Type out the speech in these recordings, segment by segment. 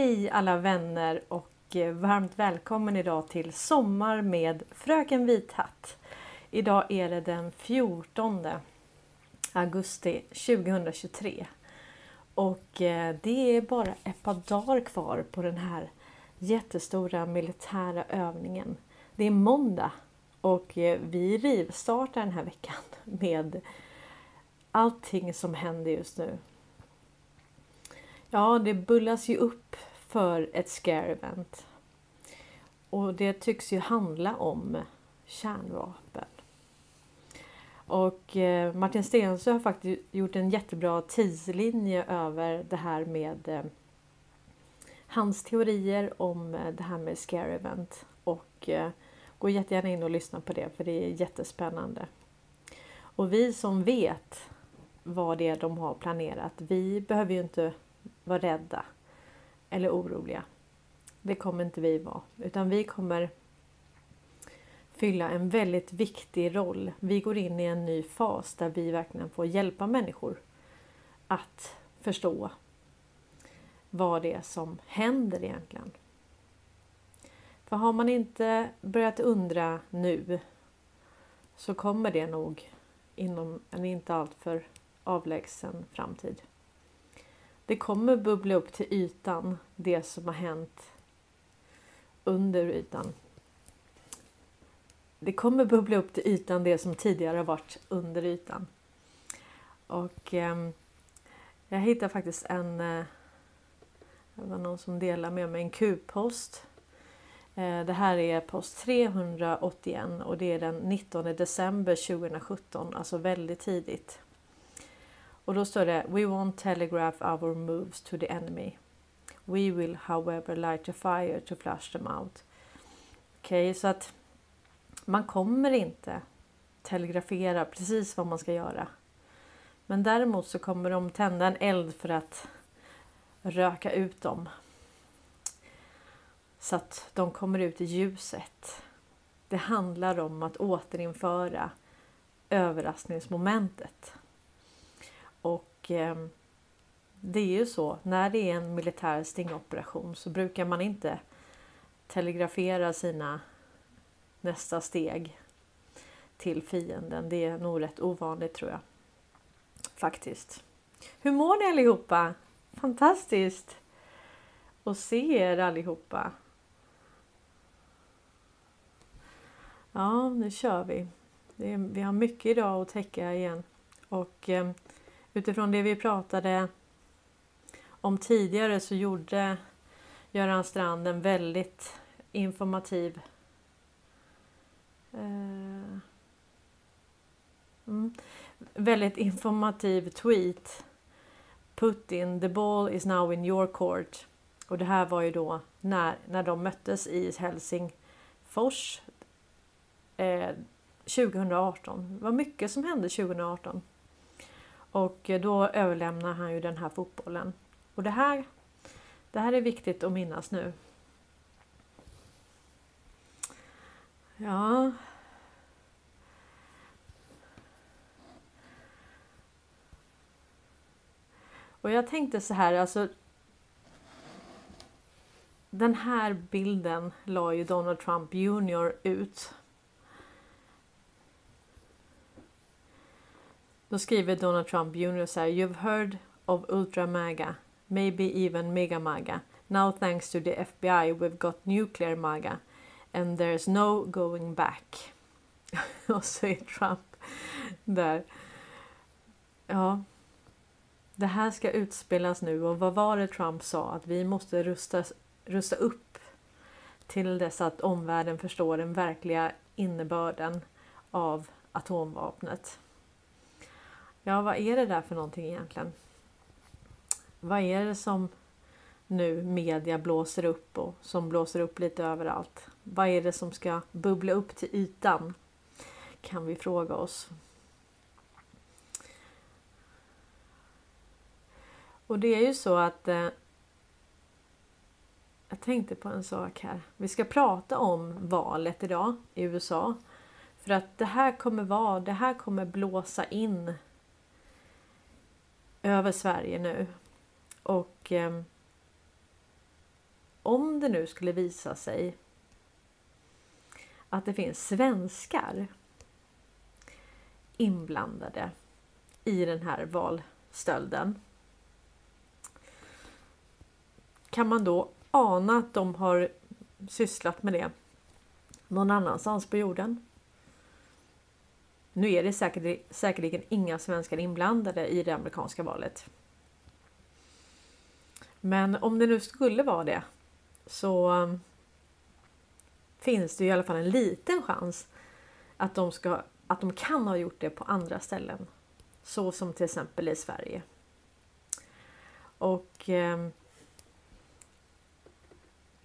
Hej alla vänner och eh, varmt välkommen idag till Sommar med Fröken Vithatt. Idag är det den 14 augusti 2023 och eh, det är bara ett par dagar kvar på den här jättestora militära övningen. Det är måndag och eh, vi rivstartar den här veckan med allting som händer just nu. Ja, det bullas ju upp för ett scare event. Och det tycks ju handla om kärnvapen. Och eh, Martin Stensö har faktiskt gjort en jättebra tidslinje över det här med eh, hans teorier om eh, det här med scare event. Och gå jättegärna in och lyssna på det för det är jättespännande. Och vi som vet vad det är de har planerat, vi behöver ju inte vara rädda eller oroliga. Det kommer inte vi vara, utan vi kommer fylla en väldigt viktig roll. Vi går in i en ny fas där vi verkligen får hjälpa människor att förstå vad det är som händer egentligen. För har man inte börjat undra nu så kommer det nog inom en inte alltför avlägsen framtid. Det kommer bubbla upp till ytan det som har hänt under ytan. Det kommer bubbla upp till ytan det som tidigare har varit under ytan. Och eh, jag hittade faktiskt en... Eh, det var någon som delade med mig en Q-post. Eh, det här är post 381 och det är den 19 december 2017, alltså väldigt tidigt. Och då står det We won't telegraph our moves to the enemy. We will however light a fire to flush them out. Okej, okay, så att man kommer inte telegrafera precis vad man ska göra. Men däremot så kommer de tända en eld för att röka ut dem. Så att de kommer ut i ljuset. Det handlar om att återinföra överraskningsmomentet. Och eh, det är ju så, när det är en militär stingoperation så brukar man inte telegrafera sina nästa steg till fienden. Det är nog rätt ovanligt tror jag. Faktiskt. Hur mår ni allihopa? Fantastiskt att se er allihopa. Ja, nu kör vi. Är, vi har mycket idag att täcka igen. Och eh, utifrån det vi pratade om tidigare så gjorde Göran Strand en väldigt informativ eh, mm, väldigt informativ tweet. Putin, the ball is now in your court. Och det här var ju då när, när de möttes i Helsingfors eh, 2018. Det var mycket som hände 2018. Och då överlämnar han ju den här fotbollen. Och det här, det här är viktigt att minnas nu. Ja. Och jag tänkte så här, alltså. Den här bilden la ju Donald Trump Jr ut Då skriver Donald Trump Jr så här. You've heard of Ultra MAGA, maybe even Mega MAGA. Now thanks to the FBI we've got nuclear MAGA and there's no going back. Och så är Trump där. Ja. Det här ska utspelas nu och vad var det Trump sa? Att vi måste rusta, rusta upp till dess att omvärlden förstår den verkliga innebörden av atomvapnet. Ja, vad är det där för någonting egentligen? Vad är det som nu media blåser upp och som blåser upp lite överallt? Vad är det som ska bubbla upp till ytan? Kan vi fråga oss. Och det är ju så att eh, jag tänkte på en sak här. Vi ska prata om valet idag i USA. För att det här kommer vara, det här kommer blåsa in över Sverige nu. Och eh, om det nu skulle visa sig att det finns svenskar inblandade i den här valstölden. Kan man då ana att de har sysslat med det någon annanstans på jorden? Nu är det säkert, säkerligen inga svenskar inblandade i det amerikanska valet. Men om det nu skulle vara det så um, finns det i alla fall en liten chans att de, ska, att de kan ha gjort det på andra ställen. Så som till exempel i Sverige. Och eh,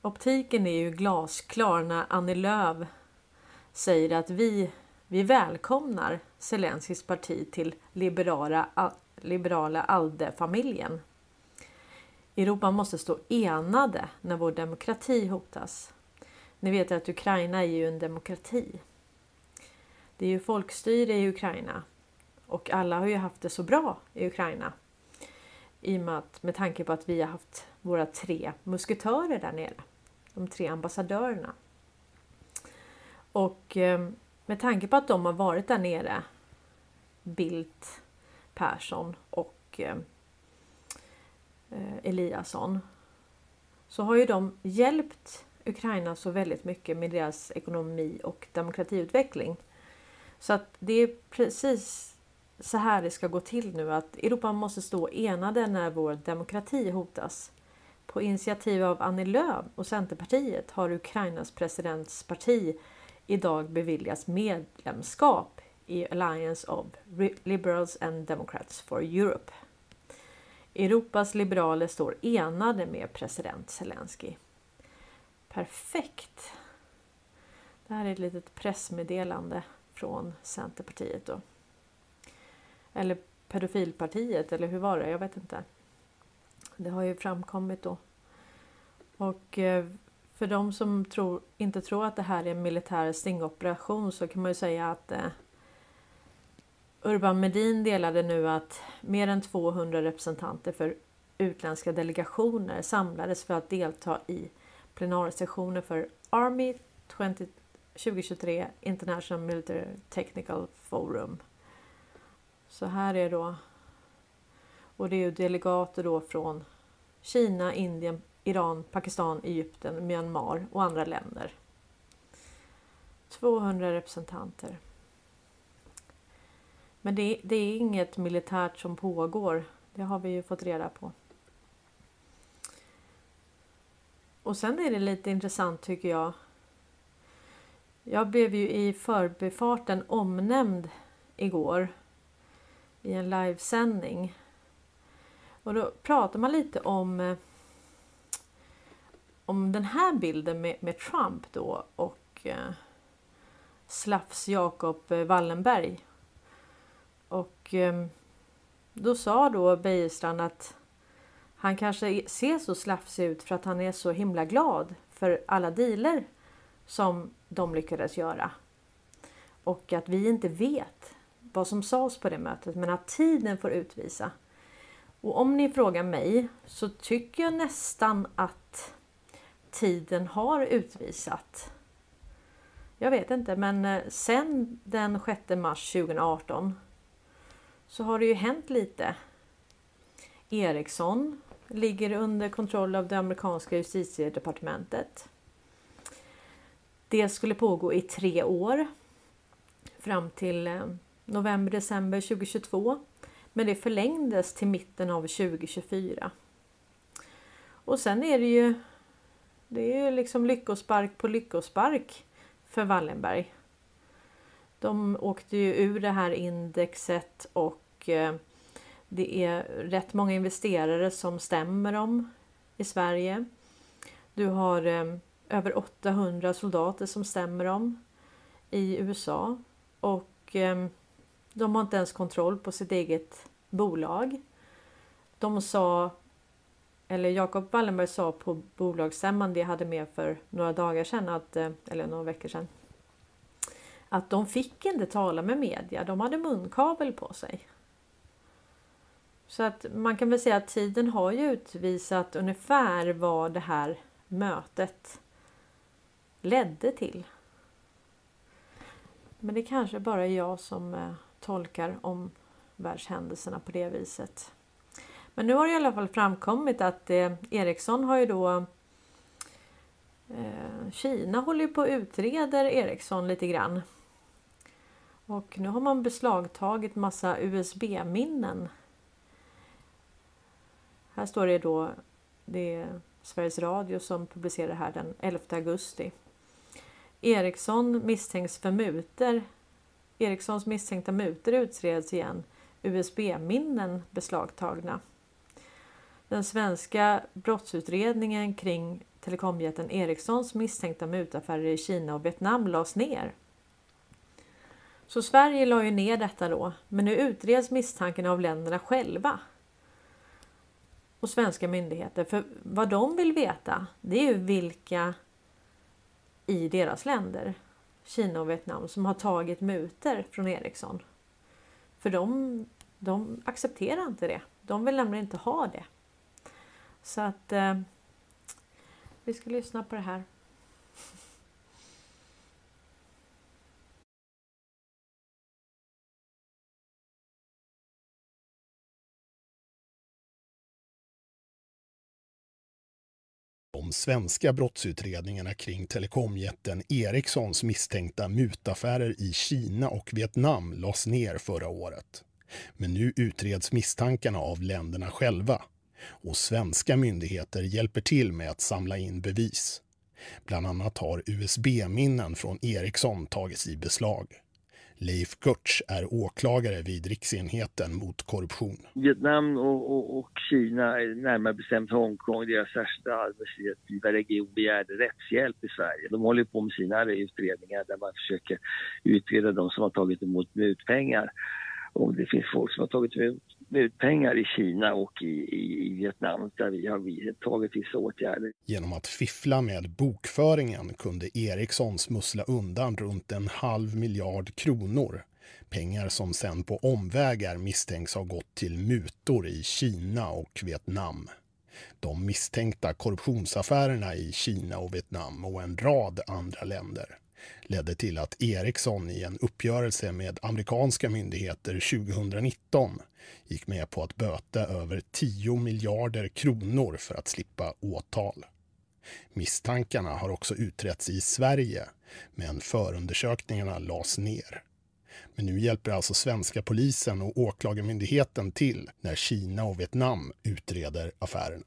optiken är ju glasklar när Annie Lööf säger att vi, vi välkomnar Zelenskyjs parti till liberala, liberala ALDE-familjen. Europa måste stå enade när vår demokrati hotas. Ni vet att Ukraina är ju en demokrati. Det är ju folkstyre i Ukraina och alla har ju haft det så bra i Ukraina. I och med, att, med tanke på att vi har haft våra tre musketörer där nere. De tre ambassadörerna. Och ehm, med tanke på att de har varit där nere, Bildt, Persson och eh, eh, Eliasson, så har ju de hjälpt Ukraina så väldigt mycket med deras ekonomi och demokratiutveckling. Så att det är precis så här det ska gå till nu att Europa måste stå enade när vår demokrati hotas. På initiativ av Annie Lööf och Centerpartiet har Ukrainas presidentsparti idag beviljas medlemskap i Alliance of Liberals and Democrats for Europe. Europas liberaler står enade med president Zelensky. Perfekt! Det här är ett litet pressmeddelande från Centerpartiet då. Eller pedofilpartiet, eller hur var det? Jag vet inte. Det har ju framkommit då. Och eh, för de som tror, inte tror att det här är en militär stingoperation så kan man ju säga att eh, Urban Medin delade nu att mer än 200 representanter för utländska delegationer samlades för att delta i plenarsessioner för Army 20, 2023 International Military Technical Forum. Så här är då och det är ju delegater då från Kina, Indien, Iran, Pakistan, Egypten, Myanmar och andra länder. 200 representanter. Men det, det, är inget militärt som pågår. Det har vi ju fått reda på. Och sen är det lite intressant tycker jag. Jag blev ju i förbifarten omnämnd igår i en livesändning. Och då pratar man lite om eh, om den här bilden med, med Trump då och eh, Slafs Jakob eh, Wallenberg. Och eh, då sa då Bejerstrand att han kanske ser så slafsig ut för att han är så himla glad för alla dealer som de lyckades göra. Och att vi inte vet vad som sades på det mötet men att tiden får utvisa. Och om ni frågar mig så tycker jag nästan att tiden har utvisat. Jag vet inte men eh, sen den 6 mars 2018 så har det ju hänt lite. Ericsson ligger under kontroll av det amerikanska justitiedepartementet. Det skulle pågå i tre år fram till eh, november-december 2022. Men det förlängdes till mitten av 2024. Och sen är det ju det är ju liksom lyckospark på lyckospark för Wallenberg. De åkte ju ur det här indexet och eh, det är rätt många investerare som stämmer dem i Sverige. Du har eh, över 800 soldater som stämmer dem i USA och eh, de har inte ens kontroll på sitt eget bolag. De sa, eller Jacob Wallenberg sa på bolagsstämman det jag hade med för några dagar sedan, att, eh, eller några veckor sedan, att de fick inte tala med media. De hade munkavel på sig. Så att man kan väl säga att tiden har ju utvisat ungefär vad det här mötet ledde till. Men det kanske bara är jag som eh, tolkar om världshändelserna på det viset. Men nu har det i alla fall framkommit att eh, Ericsson har ju då eh, Kina håller ju på och utreder Ericsson lite grann. Och nu har man beslagtagit massa USB-minnen. Här står det då, det är Sveriges Radio som publicerar det här den 11 augusti. Ericsson misstänks för muter. Ericssons misstänkta muter utreds igen. USB-minnen beslagtagna. Den svenska brottsutredningen kring telekomjätten Ericssons misstänkta mutaffärer i Kina och Vietnam lades ner. Så Sverige la ju ner detta då, men nu utreds misstanken av länderna själva och svenska myndigheter. För vad de vill veta, det är ju vilka i deras länder, Kina och Vietnam, som har tagit muter från Ericsson. För de, de accepterar inte det. De vill nämligen inte ha det. Så att eh, vi ska lyssna på det här. de svenska brottsutredningarna kring telekomjätten Ericssons misstänkta mutaffärer i Kina och Vietnam lades ner förra året. Men nu utreds misstankarna av länderna själva och svenska myndigheter hjälper till med att samla in bevis. Bland annat har USB-minnen från Ericsson tagits i beslag. Leif Görtz är åklagare vid riksenheten mot korruption. Vietnam och, och, och Kina, närmare bestämt Hongkong, deras särskilda administrativa region begärde rättshjälp i Sverige. De håller på med sina utredningar där man försöker utreda de som har tagit emot mutpengar. Om det finns folk som har tagit emot pengar i Kina och i, i, i, Vietnam där vi har tagit vissa åtgärder. Genom att fiffla med bokföringen kunde Ericsson smussla undan runt en halv miljard kronor. Pengar som sen på omvägar misstänks ha gått till mutor i Kina och Vietnam. De misstänkta korruptionsaffärerna i Kina och Vietnam och en rad andra länder ledde till att Ericsson i en uppgörelse med amerikanska myndigheter 2019 gick med på att böta över 10 miljarder kronor för att slippa åtal. Misstankarna har också utretts i Sverige, men förundersökningarna lades ner. Men nu hjälper alltså svenska polisen och åklagarmyndigheten till när Kina och Vietnam utreder affärerna.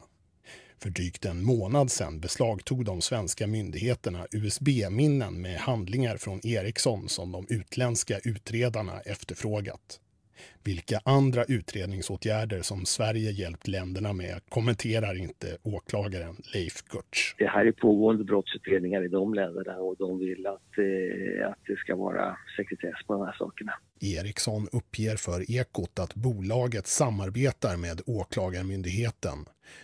För drygt en månad sedan beslagtog de svenska myndigheterna USB-minnen med handlingar från Ericsson som de utländska utredarna efterfrågat. Vilka andra utredningsåtgärder som Sverige hjälpt länderna med kommenterar inte åklagaren Leif Görtz. Det här är pågående brottsutredningar i de länderna och de vill att, eh, att det ska vara sekretess på de här sakerna. Ericsson uppger för Ekot att bolaget samarbetar med Åklagarmyndigheten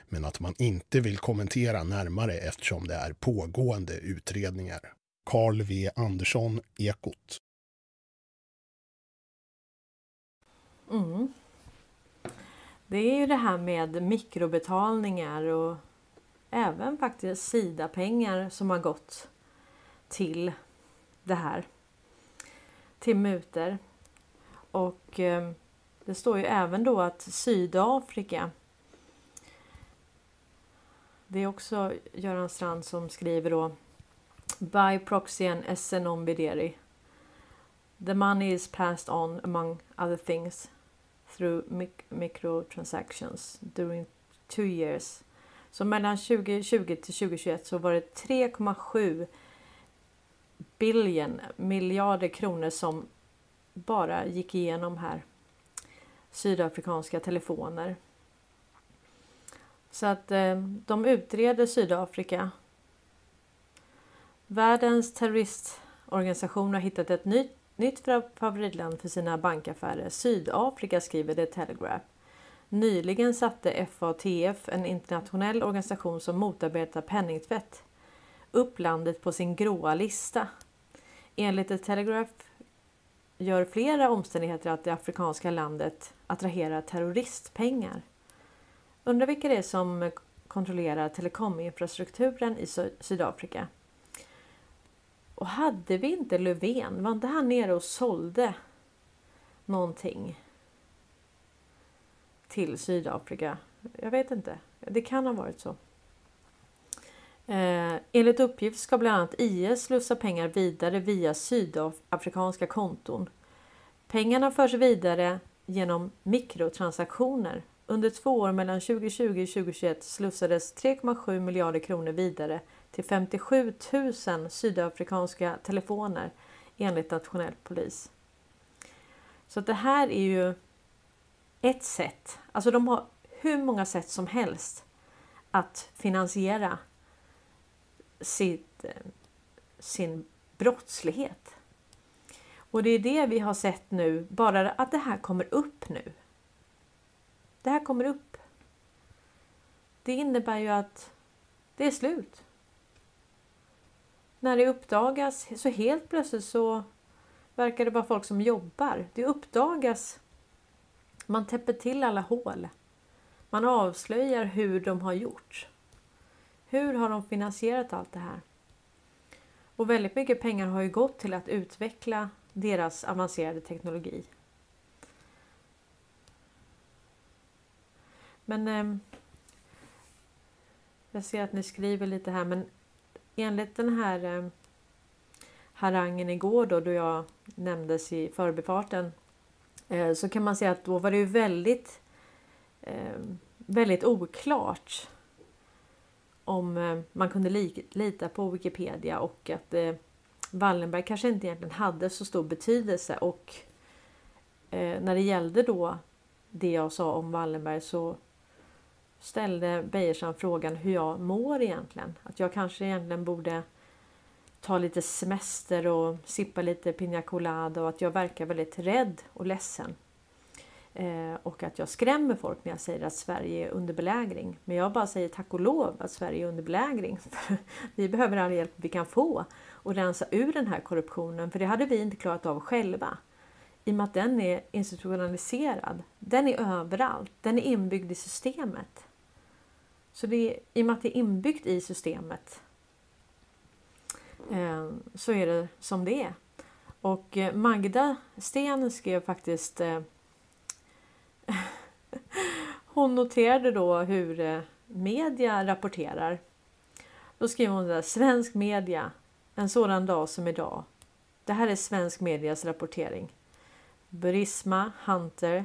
men att man inte vill kommentera närmare eftersom det är pågående utredningar. Carl V Andersson, Ekot. Mm. Det är ju det här med mikrobetalningar och även faktiskt Sida-pengar som har gått till det här. Till muter. Och eh, det står ju även då att Sydafrika det är också Göran Strand som skriver då By proxy and SN Bideri. The money is passed on among other things through mic microtransactions during two years. Så mellan 2020 till 2021 så var det 3,7 billion miljarder kronor som bara gick igenom här. Sydafrikanska telefoner. Så att eh, de utreder Sydafrika. Världens terroristorganisation har hittat ett nytt Nytt favoritland för sina bankaffärer. Sydafrika skriver The Telegraph. Nyligen satte FATF, en internationell organisation som motarbetar penningtvätt, upp landet på sin gråa lista. Enligt The Telegraph gör flera omständigheter att det afrikanska landet attraherar terroristpengar. Undrar vilka det är som kontrollerar telekominfrastrukturen i Sydafrika. Och hade vi inte Löfven, var inte han nere och sålde någonting till Sydafrika? Jag vet inte. Det kan ha varit så. Eh, enligt uppgift ska bland annat IS slussa pengar vidare via sydafrikanska konton. Pengarna förs vidare genom mikrotransaktioner. Under två år mellan 2020 och 2021 slussades 3,7 miljarder kronor vidare till 57 000 sydafrikanska telefoner enligt nationell polis. Så det här är ju ett sätt. Alltså de har hur många sätt som helst att finansiera sitt, eh, sin brottslighet. Och det är det vi har sett nu, bara att det här kommer upp nu. Det här kommer upp. Det innebär ju att det är slut. När det uppdagas så helt plötsligt så verkar det vara folk som jobbar. Det uppdagas. Man täpper till alla hål. Man avslöjar hur de har gjort. Hur har de finansierat allt det här? Och väldigt mycket pengar har ju gått till att utveckla deras avancerade teknologi. Men eh, jag ser att ni skriver lite här men enligt den här eh, harangen igår då, då jag nämndes i förbifarten eh, så kan man säga att då var det ju väldigt eh, väldigt oklart om eh, man kunde lita på Wikipedia och att eh, Wallenberg kanske inte egentligen hade så stor betydelse och eh, när det gällde då det jag sa om Wallenberg så ställde Bejersson frågan hur jag mår egentligen. Att jag kanske egentligen borde ta lite semester och sippa lite pina colada och att jag verkar väldigt rädd och ledsen. Eh, och att jag skrämmer folk när jag säger att Sverige är under belägring. Men jag bara säger tack och lov att Sverige är under belägring. vi behöver all hjälp vi kan få och rensa ur den här korruptionen för det hade vi inte klarat av själva. I och med att den är institutionaliserad. Den är överallt. Den är inbyggd i systemet. Så det är, i och med att det är inbyggt i systemet eh, så är det som det är. Och eh, Magda Sten skrev faktiskt eh, hon noterade då hur eh, media rapporterar. Då skriver hon där, svensk media, en sådan dag som idag. Det här är svensk medias rapportering. Burisma, Hunter,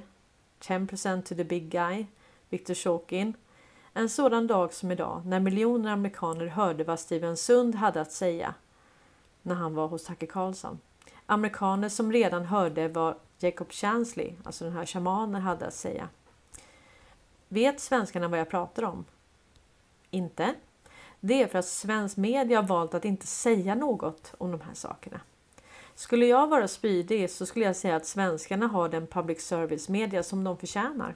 10% to the big guy, Viktor Shokin. En sådan dag som idag när miljoner amerikaner hörde vad Steven Sund hade att säga när han var hos Tucker Carlson. Amerikaner som redan hörde vad Jacob Chansley, alltså den här shamanen, hade att säga. Vet svenskarna vad jag pratar om? Inte. Det är för att svensk media har valt att inte säga något om de här sakerna. Skulle jag vara spydig så skulle jag säga att svenskarna har den public service media som de förtjänar.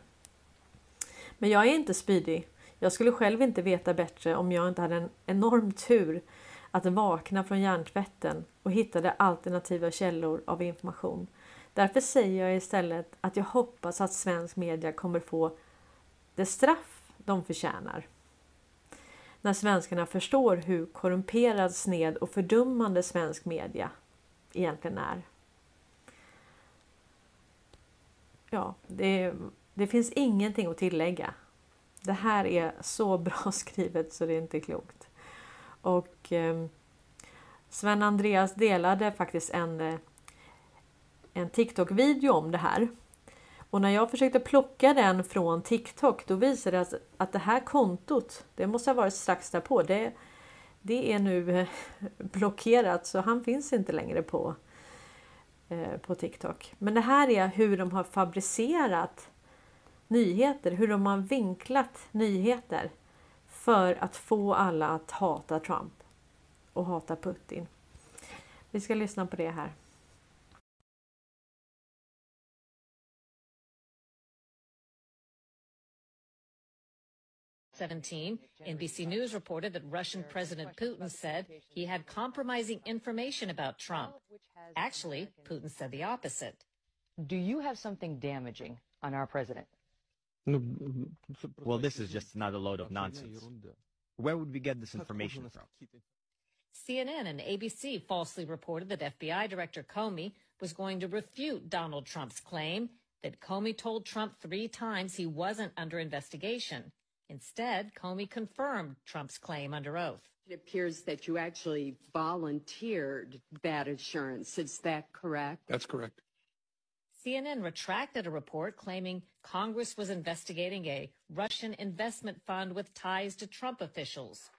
Men jag är inte spydig. Jag skulle själv inte veta bättre om jag inte hade en enorm tur att vakna från hjärntvätten och hittade alternativa källor av information. Därför säger jag istället att jag hoppas att svensk media kommer få det straff de förtjänar. När svenskarna förstår hur korrumperad, sned och fördummande svensk media egentligen är. Ja, det, det finns ingenting att tillägga. Det här är så bra skrivet så det är inte klokt. Och eh, Sven Andreas delade faktiskt en, eh, en TikTok-video om det här. Och när jag försökte plocka den från TikTok då visade det sig att det här kontot, det måste ha varit strax därpå, det, det är nu eh, blockerat så han finns inte längre på, eh, på TikTok. Men det här är hur de har fabricerat nyheter, hur de har vinklat nyheter för att få alla att hata Trump och hata Putin. Vi ska lyssna på det här. 17, NBC News reported that Russian President Putin said he had compromising information about Trump. Actually, Putin said the opposite. Do you have something damaging on our president? Well, this is just another load of nonsense. Where would we get this information from? CNN and ABC falsely reported that FBI Director Comey was going to refute Donald Trump's claim that Comey told Trump three times he wasn't under investigation. Instead, Comey confirmed Trump's claim under oath. It appears that you actually volunteered that assurance. Is that correct? That's correct. CNN retracted a report claiming Congress was investigating a Russian investment fund with ties to Trump officials.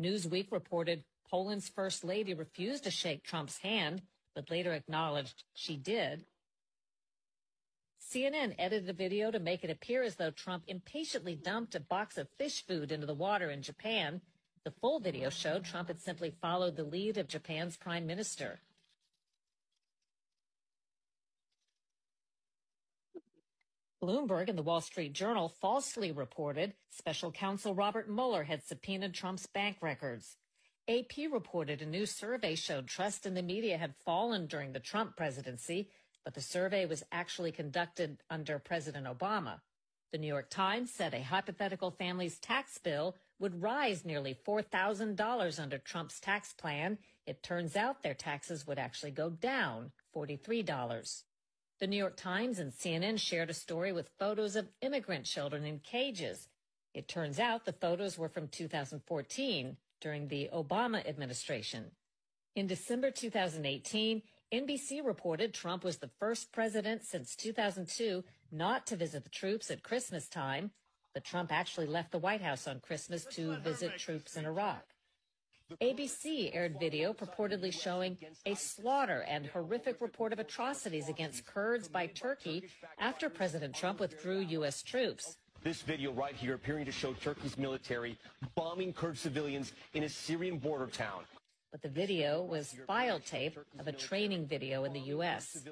Newsweek reported Poland's first lady refused to shake Trump's hand, but later acknowledged she did. CNN edited a video to make it appear as though Trump impatiently dumped a box of fish food into the water in Japan. The full video showed Trump had simply followed the lead of Japan's prime minister. Bloomberg and the Wall Street Journal falsely reported special counsel Robert Mueller had subpoenaed Trump's bank records. AP reported a new survey showed trust in the media had fallen during the Trump presidency, but the survey was actually conducted under President Obama. The New York Times said a hypothetical family's tax bill would rise nearly $4,000 under Trump's tax plan. It turns out their taxes would actually go down $43. The New York Times and CNN shared a story with photos of immigrant children in cages. It turns out the photos were from 2014 during the Obama administration. In December 2018, NBC reported Trump was the first president since 2002 not to visit the troops at Christmas time, but Trump actually left the White House on Christmas to visit troops in Iraq. ABC aired video purportedly showing a slaughter and horrific report of atrocities against Kurds by Turkey after President Trump withdrew U.S. troops. This video right here appearing to show Turkey's military bombing Kurd civilians in a Syrian border town. But the video was file tape of a training video in the U.S.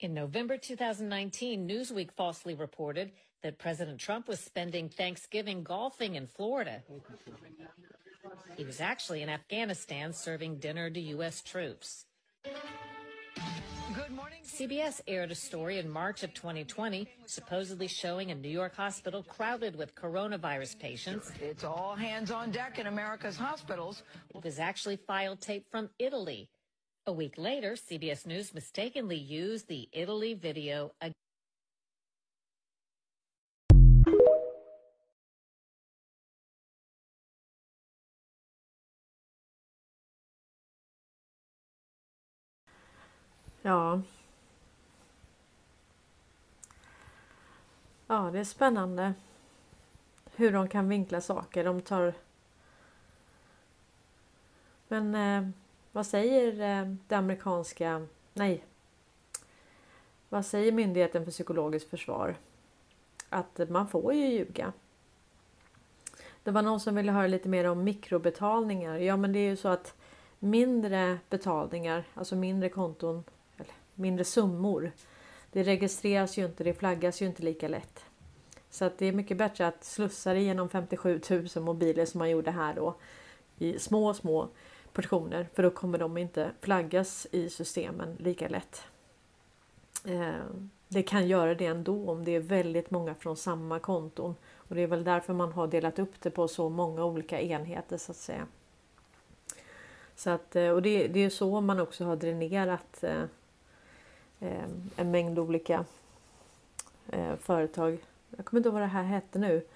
In November 2019, Newsweek falsely reported that President Trump was spending Thanksgiving golfing in Florida. He was actually in Afghanistan serving dinner to U.S. troops. Good morning. CBS aired a story in March of 2020 supposedly showing a New York hospital crowded with coronavirus patients. It's all hands on deck in America's hospitals. It was actually file tape from Italy. A week later, CBS News mistakenly used the Italy video again. Ja. Ja, det är spännande hur de kan vinkla saker. De tar... Men eh, vad säger eh, det amerikanska... Nej. Vad säger Myndigheten för psykologiskt försvar? Att man får ju ljuga. Det var någon som ville höra lite mer om mikrobetalningar. Ja, men det är ju så att mindre betalningar, alltså mindre konton mindre summor. Det registreras ju inte, det flaggas ju inte lika lätt. Så att det är mycket bättre att slussa det genom 57 000 mobiler som man gjorde här då i små, små portioner för då kommer de inte flaggas i systemen lika lätt. Eh, det kan göra det ändå om det är väldigt många från samma konton och det är väl därför man har delat upp det på så många olika enheter så att säga. Så att, eh, och det, det är så man också har dränerat eh, Ehm, en mängd olika eh, företag. Jag kommer inte ihåg vad det här hette nu.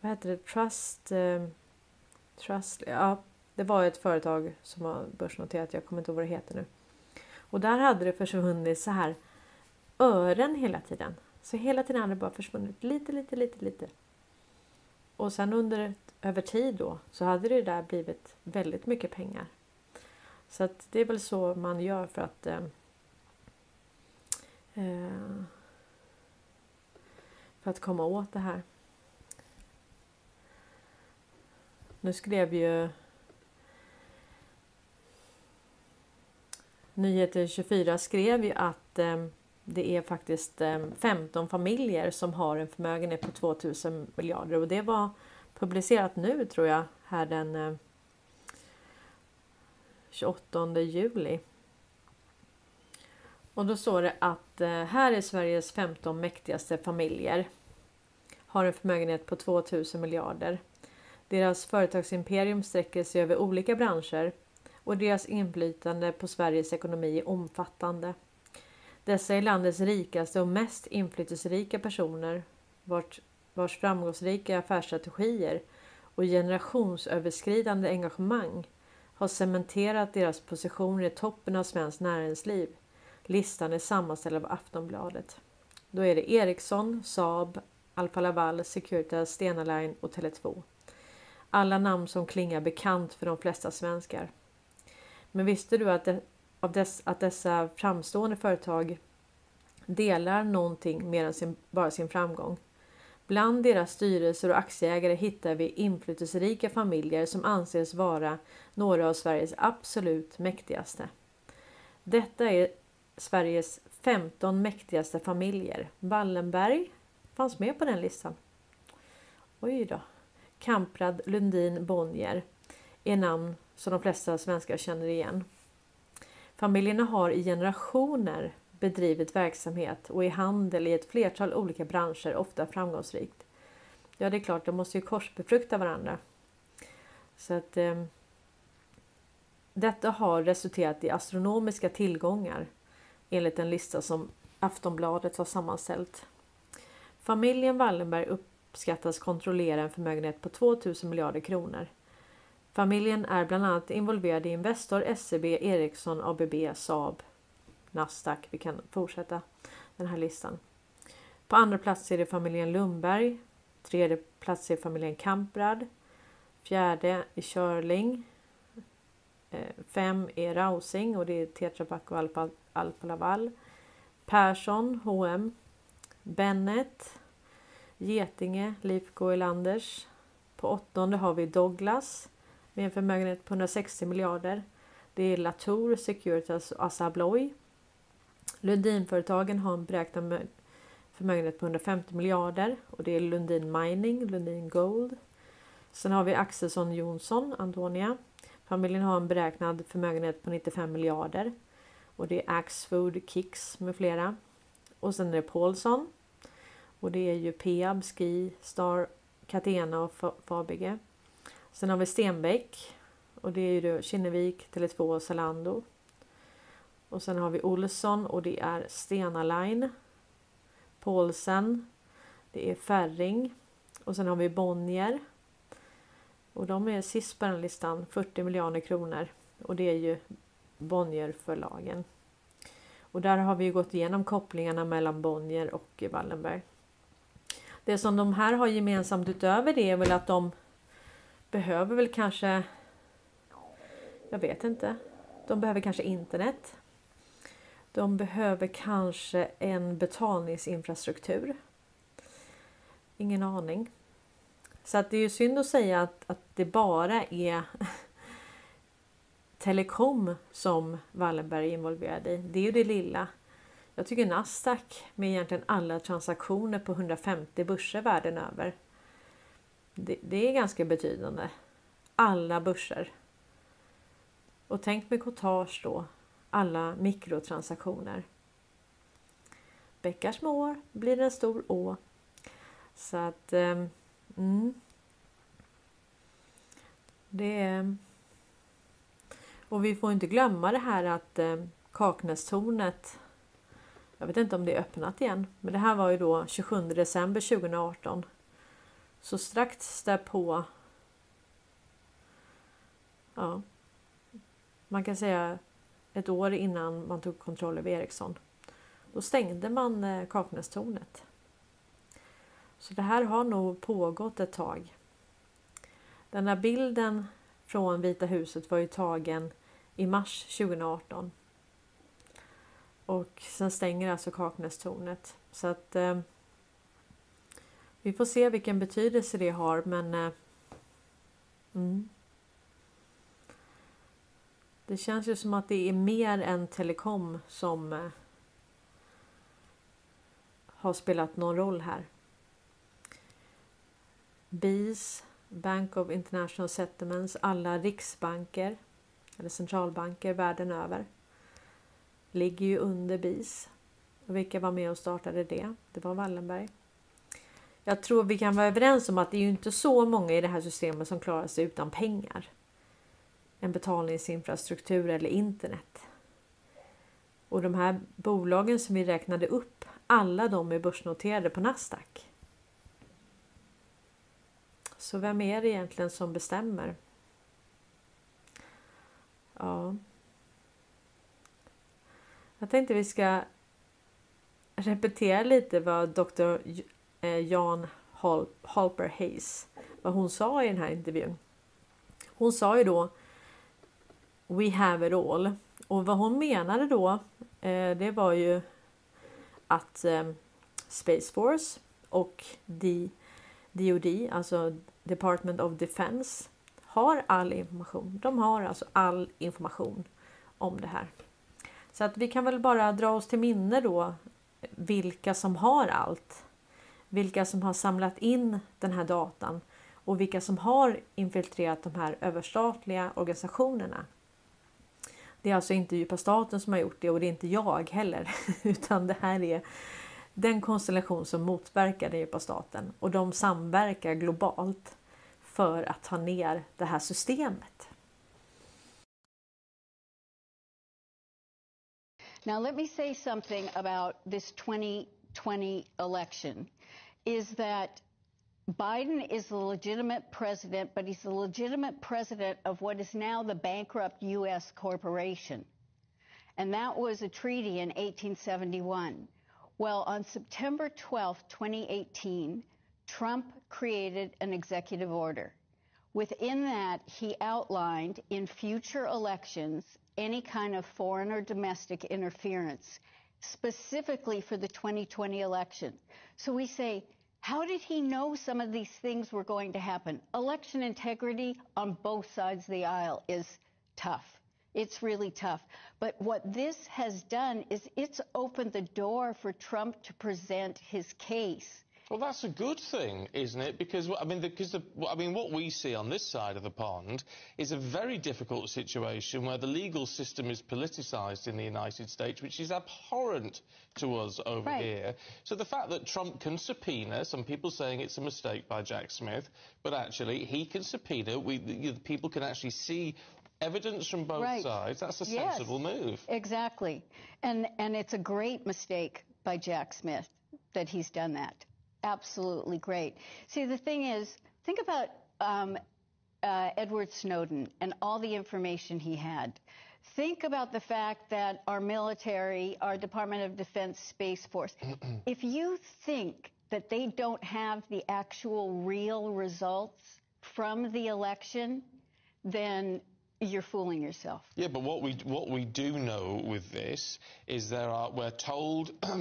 Vad hette det? Trust... Eh, Trust... Ja, det var ett företag som var börsnoterat. Jag kommer inte ihåg vad det heter nu. Och där hade det försvunnit så här ören hela tiden. Så hela tiden hade det bara försvunnit lite, lite, lite, lite. Och sen under över tid då så hade det där blivit väldigt mycket pengar. Så att det är väl så man gör för att ehm, eh, för att komma åt det här. Nu skrev ju Nyheter 24 skrev ju att eh, det är faktiskt eh, 15 familjer som har en förmögenhet på 2000 miljarder och det var publicerat nu tror jag här den eh, 28 juli. Och då står det att eh, här är Sveriges 15 mäktigaste familjer. Har en förmögenhet på 2000 miljarder. Deras företagsimperium sträcker sig över olika branscher och deras inflytande på Sveriges ekonomi är omfattande. Dessa är landets rikaste och mest inflytelserika personer vars, vars framgångsrika affärsstrategier och generationsöverskridande engagemang har cementerat deras positioner i toppen av svenskt näringsliv. Listan är sammanställd av Aftonbladet. Då är det Ericsson, Saab, Alfa Laval, Securitas, Stena Line och Tele2. Alla namn som klingar bekant för de flesta svenskar. Men visste du att, det, av dess, att dessa framstående företag delar någonting mer än sin, bara sin framgång? Bland deras styrelser och aktieägare hittar vi inflytelserika familjer som anses vara några av Sveriges absolut mäktigaste. Detta är Sveriges 15 mäktigaste familjer. Wallenberg fanns med på den listan. Oj då. Kamprad, Lundin, Bonnier är namn som de flesta svenskar känner igen. Familjerna har i generationer bedrivit verksamhet och i handel i ett flertal olika branscher, ofta framgångsrikt. Ja, det är klart, de måste ju korsbefrukta varandra. Så att eh, Detta har resulterat i astronomiska tillgångar enligt en lista som Aftonbladet har sammanställt. Familjen Wallenberg uppskattas kontrollera en förmögenhet på 2000 miljarder kronor. Familjen är bland annat involverad i Investor, SEB, Ericsson, ABB, Saab, Nasdaq. Vi kan fortsätta den här listan. På andra plats är det familjen Lundberg. Tredje plats är familjen Kamprad. Fjärde är Körling. Eh, fem är Rausing och det är Tetra Pak och Alfa, Alfa Laval. Persson, H&M. Bennet. Getinge, Lifco Elanders. På åttonde har vi Douglas med en förmögenhet på 160 miljarder. Det är Latour, Securitas och Assa Abloy. Lundinföretagen har en beräknad förmögenhet på 150 miljarder och det är Lundin Mining, Lundin Gold. Sen har vi Axelsson Jonsson, Antonia. Familjen har en beräknad förmögenhet på 95 miljarder och det är Axfood, Kicks med flera. Och sen är det Paulson. och det är ju Peab, Ski, Star, Catena och Fabege. Sen har vi Stenbeck och det är ju då Kinnevik, Tele2 och Zalando. Och sen har vi Olsson och det är Stena Line. Paulsen. Det är Färring Och sen har vi Bonnier. Och de är sist på den listan, 40 miljoner kronor. Och det är ju Bonnierförlagen. Och där har vi gått igenom kopplingarna mellan Bonnier och Wallenberg. Det som de här har gemensamt utöver det är väl att de behöver väl kanske... Jag vet inte. De behöver kanske internet. De behöver kanske en betalningsinfrastruktur. Ingen aning. Så att det är ju synd att säga att, att det bara är telekom som Wallenberg är involverad i. Det är ju det lilla. Jag tycker Nasdaq med egentligen alla transaktioner på 150 börser världen över. Det, det är ganska betydande. Alla börser. Och tänk med courtage då alla mikrotransaktioner. Bäckar små blir en stor å. Så att... Ehm, mm. Det är... Och vi får inte glömma det här att eh, Kaknästornet jag vet inte om det är öppnat igen, men det här var ju då 27 december 2018. Så strax därpå. Ja. Man kan säga ett år innan man tog kontroll över Ericsson. Då stängde man eh, Kaknästornet. Så det här har nog pågått ett tag. Den här bilden från Vita huset var ju tagen i mars 2018. Och sen stänger alltså Kaknästornet. Så att eh, vi får se vilken betydelse det har men eh, mm. Det känns ju som att det är mer än telekom som eh, har spelat någon roll här. BIS, Bank of International Settlements, alla riksbanker eller centralbanker världen över. ligger ju under BIS. Och vilka var med och startade det? Det var Wallenberg. Jag tror vi kan vara överens om att det är ju inte så många i det här systemet som klarar sig utan pengar. En betalningsinfrastruktur eller internet. Och de här bolagen som vi räknade upp, alla de är börsnoterade på Nasdaq. Så vem är det egentligen som bestämmer? Ja. Jag tänkte vi ska repetera lite vad Dr. Eh, Jan Halper Hayes, vad hon sa i den här intervjun. Hon sa ju då We have it all. Och vad hon menade då, eh, det var ju att eh, Space Force och DOD, alltså Department of Defense, har all information. De har alltså all information om det här. Så att vi kan väl bara dra oss till minne då vilka som har allt. Vilka som har samlat in den här datan och vilka som har infiltrerat de här överstatliga organisationerna. Det är alltså inte djupa staten som har gjort det och det är inte jag heller, utan det här är den konstellation som motverkar den djupa staten och de samverkar globalt för att ta ner det här systemet. Now, let me say something about this 2020 election is that Biden is the legitimate president, but he's the legitimate president of what is now the bankrupt U.S. corporation. And that was a treaty in 1871. Well, on September 12, 2018, Trump created an executive order. Within that, he outlined in future elections any kind of foreign or domestic interference, specifically for the 2020 election. So we say, how did he know some of these things were going to happen? Election integrity on both sides of the aisle is tough. It's really tough. But what this has done is it's opened the door for Trump to present his case. Well, that's a good thing, isn't it? Because I mean, because the, I mean, what we see on this side of the pond is a very difficult situation where the legal system is politicised in the United States, which is abhorrent to us over Right. here. So the fact that Trump can subpoena, some people saying it's a mistake by Jack Smith, but actually he can subpoena. We, the, the people can actually see evidence from both Right. sides. That's a Yes. sensible move. Exactly. And and it's a great mistake by Jack Smith that he's done that. Absolutely great. See, the thing is, think about um, uh, Edward Snowden and all the information he had. Think about the fact that our military, our Department of Defense Space Force, if you think that they don't have the actual real results from the election, then you're fooling yourself. Yeah, but what we what we do know with this is there are we're told uh,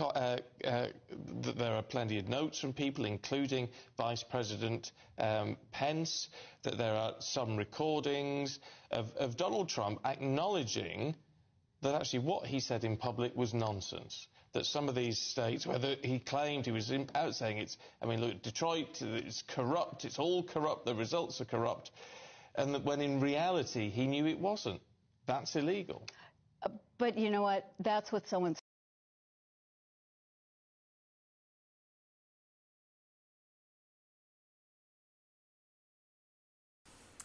uh, that there are plenty of notes from people, including Vice President um, Pence, that there are some recordings of, of Donald Trump acknowledging that actually what he said in public was nonsense. That some of these states, whether he claimed he was out saying it's, I mean, look, Detroit, it's corrupt, it's all corrupt, the results are corrupt, and that when in reality he knew it wasn't. That's illegal. But you know what? That's what someone's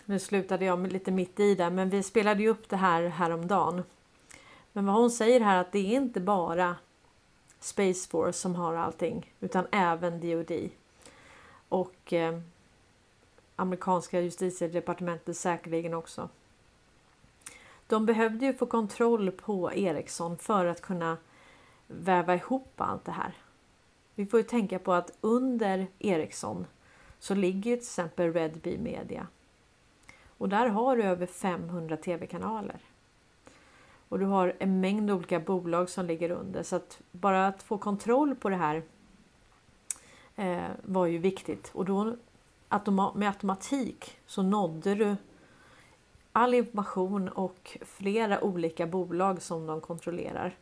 Nu slutade jag lite mitt i där, men vi spelade ju upp det här häromdagen. Men vad hon säger här att det är inte bara Space Force som har allting, utan även DoD. Och eh, amerikanska justitiedepartementet säkerligen också. De behövde ju få kontroll på Ericsson för att kunna väva ihop allt det här. Vi får ju tänka på att under Ericsson så ligger ju till exempel Red Bee Media. Och där har du över 500 tv-kanaler. Och du har en mängd olika bolag som ligger under. Så att bara att få kontroll på det här eh, var ju viktigt. Och då automa med automatik så nådde du all information och flera olika bolag som de kontrollerar.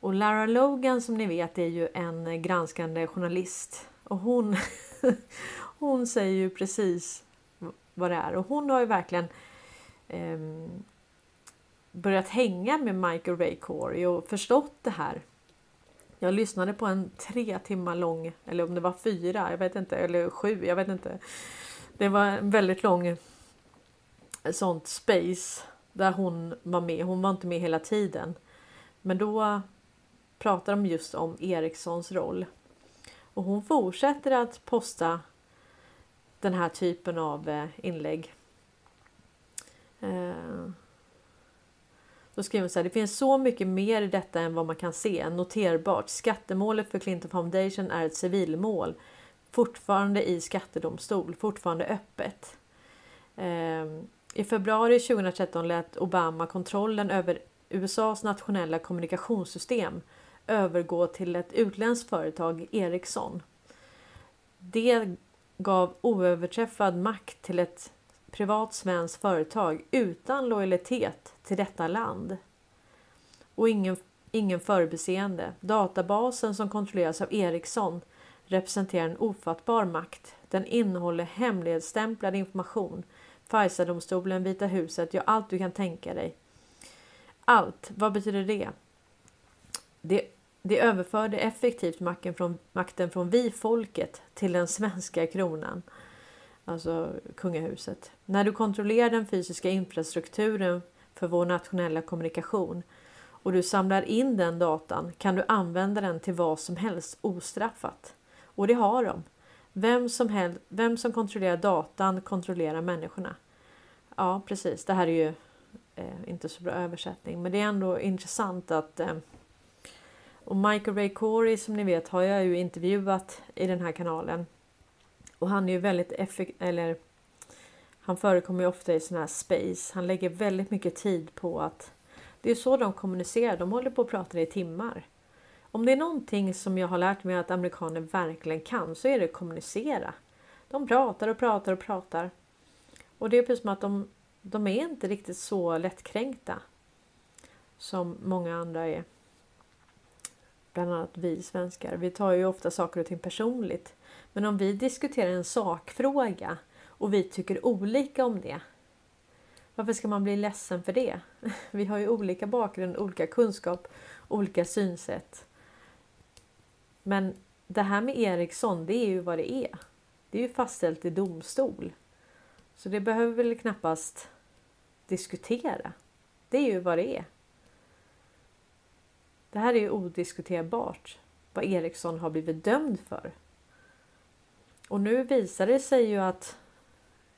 Och Lara Logan som ni vet är ju en granskande journalist. Och hon, hon säger ju precis vad det är. Och hon har ju verkligen eh, börjat hänga med Michael Ray Corey och förstått det här. Jag lyssnade på en tre timmar lång, eller om det var fyra, jag vet inte, eller sju, jag vet inte. Det var en väldigt lång eh, sånt space där hon var med. Hon var inte med hela tiden. Men då pratar de just om Erikssons roll. Och hon fortsätter att posta den här typen av eh, inlägg. Eh, då skriver hon så här, det finns så mycket mer i detta än vad man kan se. Noterbart, skattemålet för Clinton Foundation är ett civilmål. Fortfarande i skattedomstol, fortfarande öppet. Ehm, I februari 2013 lät Obama kontrollen över USAs nationella kommunikationssystem övergå till ett utländskt företag, Ericsson. Det gav oöverträffad makt till ett privat svenskt företag utan lojalitet till detta land. Och ingen, ingen förbiseende. Databasen som kontrolleras av Ericsson representerar en ofattbar makt. Den innehåller hemlighetsstämplad information. FISA domstolen, Vita huset, ja allt du kan tänka dig. Allt, vad betyder det? Det, det överförde effektivt makten från, makten från vi folket till den svenska kronan. Alltså kungahuset. När du kontrollerar den fysiska infrastrukturen för vår nationella kommunikation och du samlar in den datan kan du använda den till vad som helst ostraffat. Och det har de. Vem som, helst, vem som kontrollerar datan kontrollerar människorna. Ja precis, det här är ju eh, inte så bra översättning men det är ändå intressant att eh, och Michael Ray Corey som ni vet har jag ju intervjuat i den här kanalen. Och han är ju väldigt effektiv, eller han förekommer ju ofta i sådana här space. Han lägger väldigt mycket tid på att det är så de kommunicerar. De håller på att prata i timmar. Om det är någonting som jag har lärt mig att amerikaner verkligen kan så är det kommunicera. De pratar och pratar och pratar. Och det är precis som att de, de är inte riktigt så lättkränkta som många andra är. Bland annat vi svenskar. Vi tar ju ofta saker och ting personligt. Men om vi diskuterar en sakfråga och vi tycker olika om det. Varför ska man bli ledsen för det? Vi har ju olika bakgrund, olika kunskap, olika synsätt. Men det här med Ericsson, det är ju vad det är. Det är ju fastställt i domstol. Så det behöver väl knappast diskutera. Det är ju vad det är. Det här är ju odiskuterbart vad Ericsson har blivit dömd för. Och nu visar det sig ju att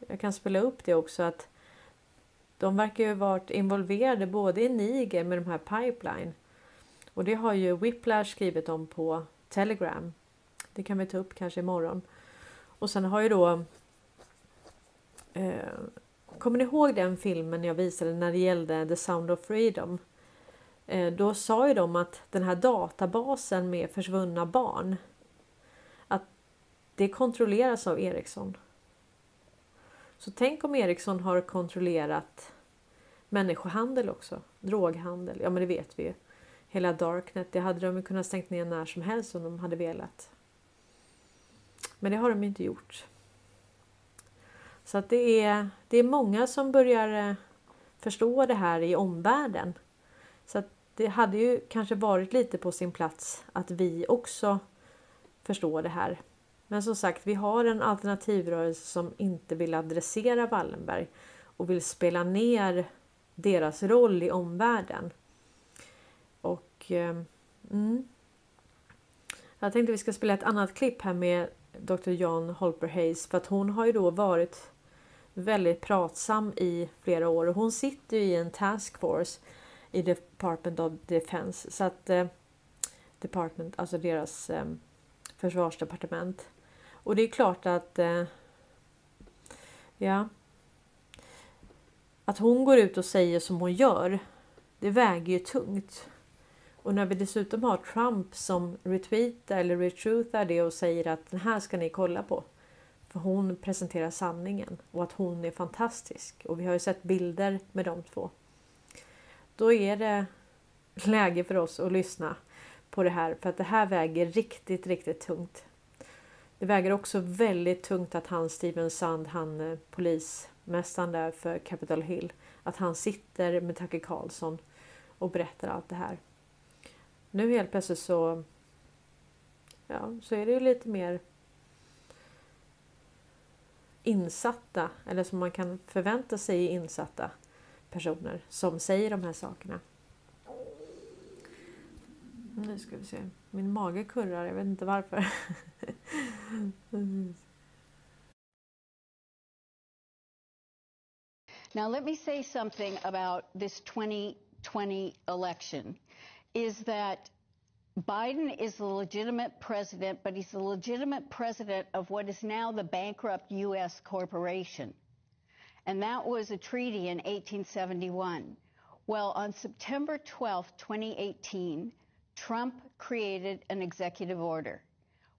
jag kan spela upp det också att de verkar ju varit involverade både i Niger med de här pipeline och det har ju Whiplash skrivit om på Telegram. Det kan vi ta upp kanske imorgon. Och sen har ju då eh, Kommer ni ihåg den filmen jag visade när det gällde The Sound of Freedom? Eh, då sa ju de att den här databasen med försvunna barn att det kontrolleras av Ericsson. Så tänk om Ericsson har kontrollerat människohandel också, droghandel, ja men det vet vi ju. Hela Darknet, det hade de ju kunnat stängt ner när som helst om de hade velat. Men det har de inte gjort. Så att det är, det är många som börjar eh, förstå det här i omvärlden. Så att det hade ju kanske varit lite på sin plats att vi också förstår det här. Men som sagt, vi har en alternativrörelse som inte vill adressera Wallenberg och vill spela ner deras roll i omvärlden. Och eh, mm. Jag tänkte vi ska spela ett annat klipp här med Dr. John Holper Hayes för att hon har ju då varit väldigt pratsam i flera år och hon sitter i en taskforce i Department of Defense. Så att eh, Department, alltså deras eh, försvarsdepartement. Och det är klart att eh, ja, att hon går ut och säger som hon gör, det väger ju tungt. Och när vi dessutom har Trump som retweetar eller retruthar det och säger att den här ska ni kolla på. För hon presenterar sanningen och att hon är fantastisk. Och vi har ju sett bilder med de två. Då är det läge för oss att lyssna på det här för att det här väger riktigt, riktigt tungt. Det väger också väldigt tungt att han Steven Sand, han eh, polismästaren där för Capitol Hill. Att han sitter med Tucker Carlson och berättar allt det här. Nu helt plötsligt så, ja, så är det ju lite mer insatta, eller som man kan förvänta sig insatta personer som säger de här sakerna. Nu ska vi se. Min mage kurrar, jag vet inte varför. Now, let me say something about this 2020 election is that Biden is the legitimate president, but he's the legitimate president of what is now the bankrupt U.S. corporation. And that was a treaty in 1871. Well, on September 12, 2018, Trump created an executive order.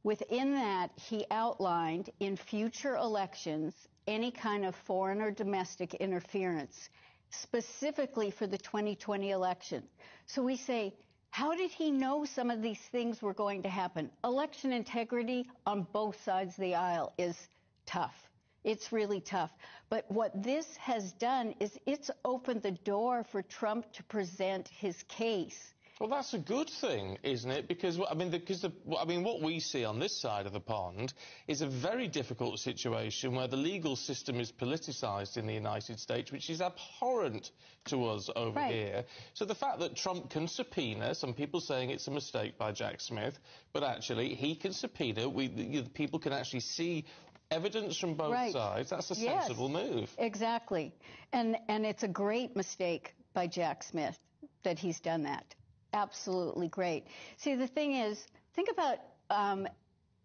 Within that, he outlined in future elections any kind of foreign or domestic interference, specifically for the 2020 election. So we say, how did he know some of these things were going to happen? Election integrity on both sides of the aisle is tough. It's really tough. But what this has done is it's opened the door for Trump to present his case. Well, that's a good thing, isn't it? Because I mean, because the, I mean, what we see on this side of the pond is a very difficult situation where the legal system is politicised in the United States, which is abhorrent to us over Right. here. So the fact that Trump can subpoena, some people saying it's a mistake by Jack Smith, but actually he can subpoena. We, the, the people can actually see evidence from both Right. sides. That's a Yes. sensible move. Exactly. And and it's a great mistake by Jack Smith that he's done that. Absolutely great. See, the thing is, think about um,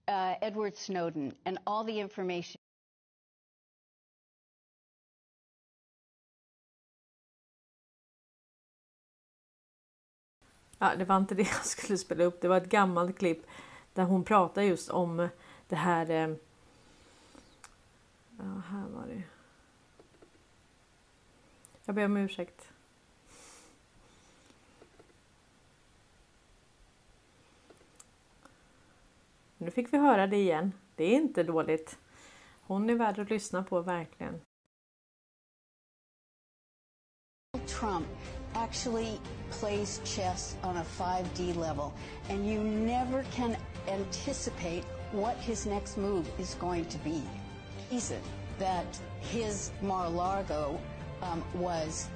uh, Edward Snowden and all the information. Ja, det var inte det jag skulle spela upp. Det var ett gammalt klipp där hon pratar just om det här. eh, Ja, här var det. Jag ber om ursäkt. Nu fick vi höra det igen. Det är inte dåligt. Hon är värd att lyssna på verkligen. Trump actually plays chess on a 5D level, and you never can anticipate what his next move is going to be. Reason that his Mar-a-Lago um, was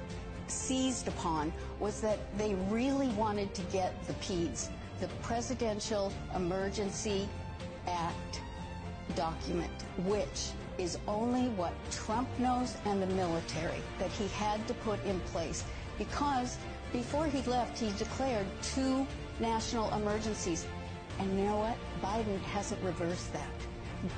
seized upon was that they really wanted to get the PEDS, the Presidential Emergency Act document, which is only what Trump knows and the military that he had to put in place because before he left, he declared two national emergencies. And you know what? Biden hasn't reversed that.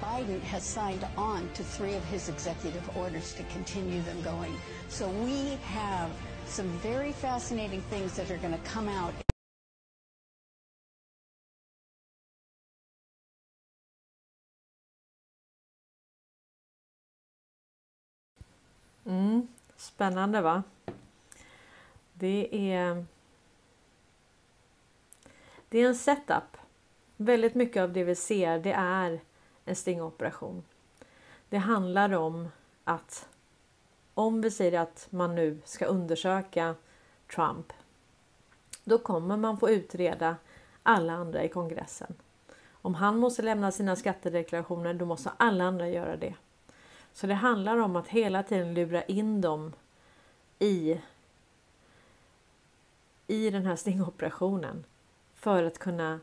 Biden has signed on to three of his executive orders to continue them going. So we have some very fascinating things that are going to come out Mm, spännande va? Det är... Det är en setup. Väldigt mycket av det vi ser det är en stingoperation. Det handlar om att om vi säger att man nu ska undersöka Trump då kommer man få utreda alla andra i kongressen. Om han måste lämna sina skattedeklarationer då måste alla andra göra det. Så det handlar om att hela tiden lura in dem i, i den här stingoperationen för att kunna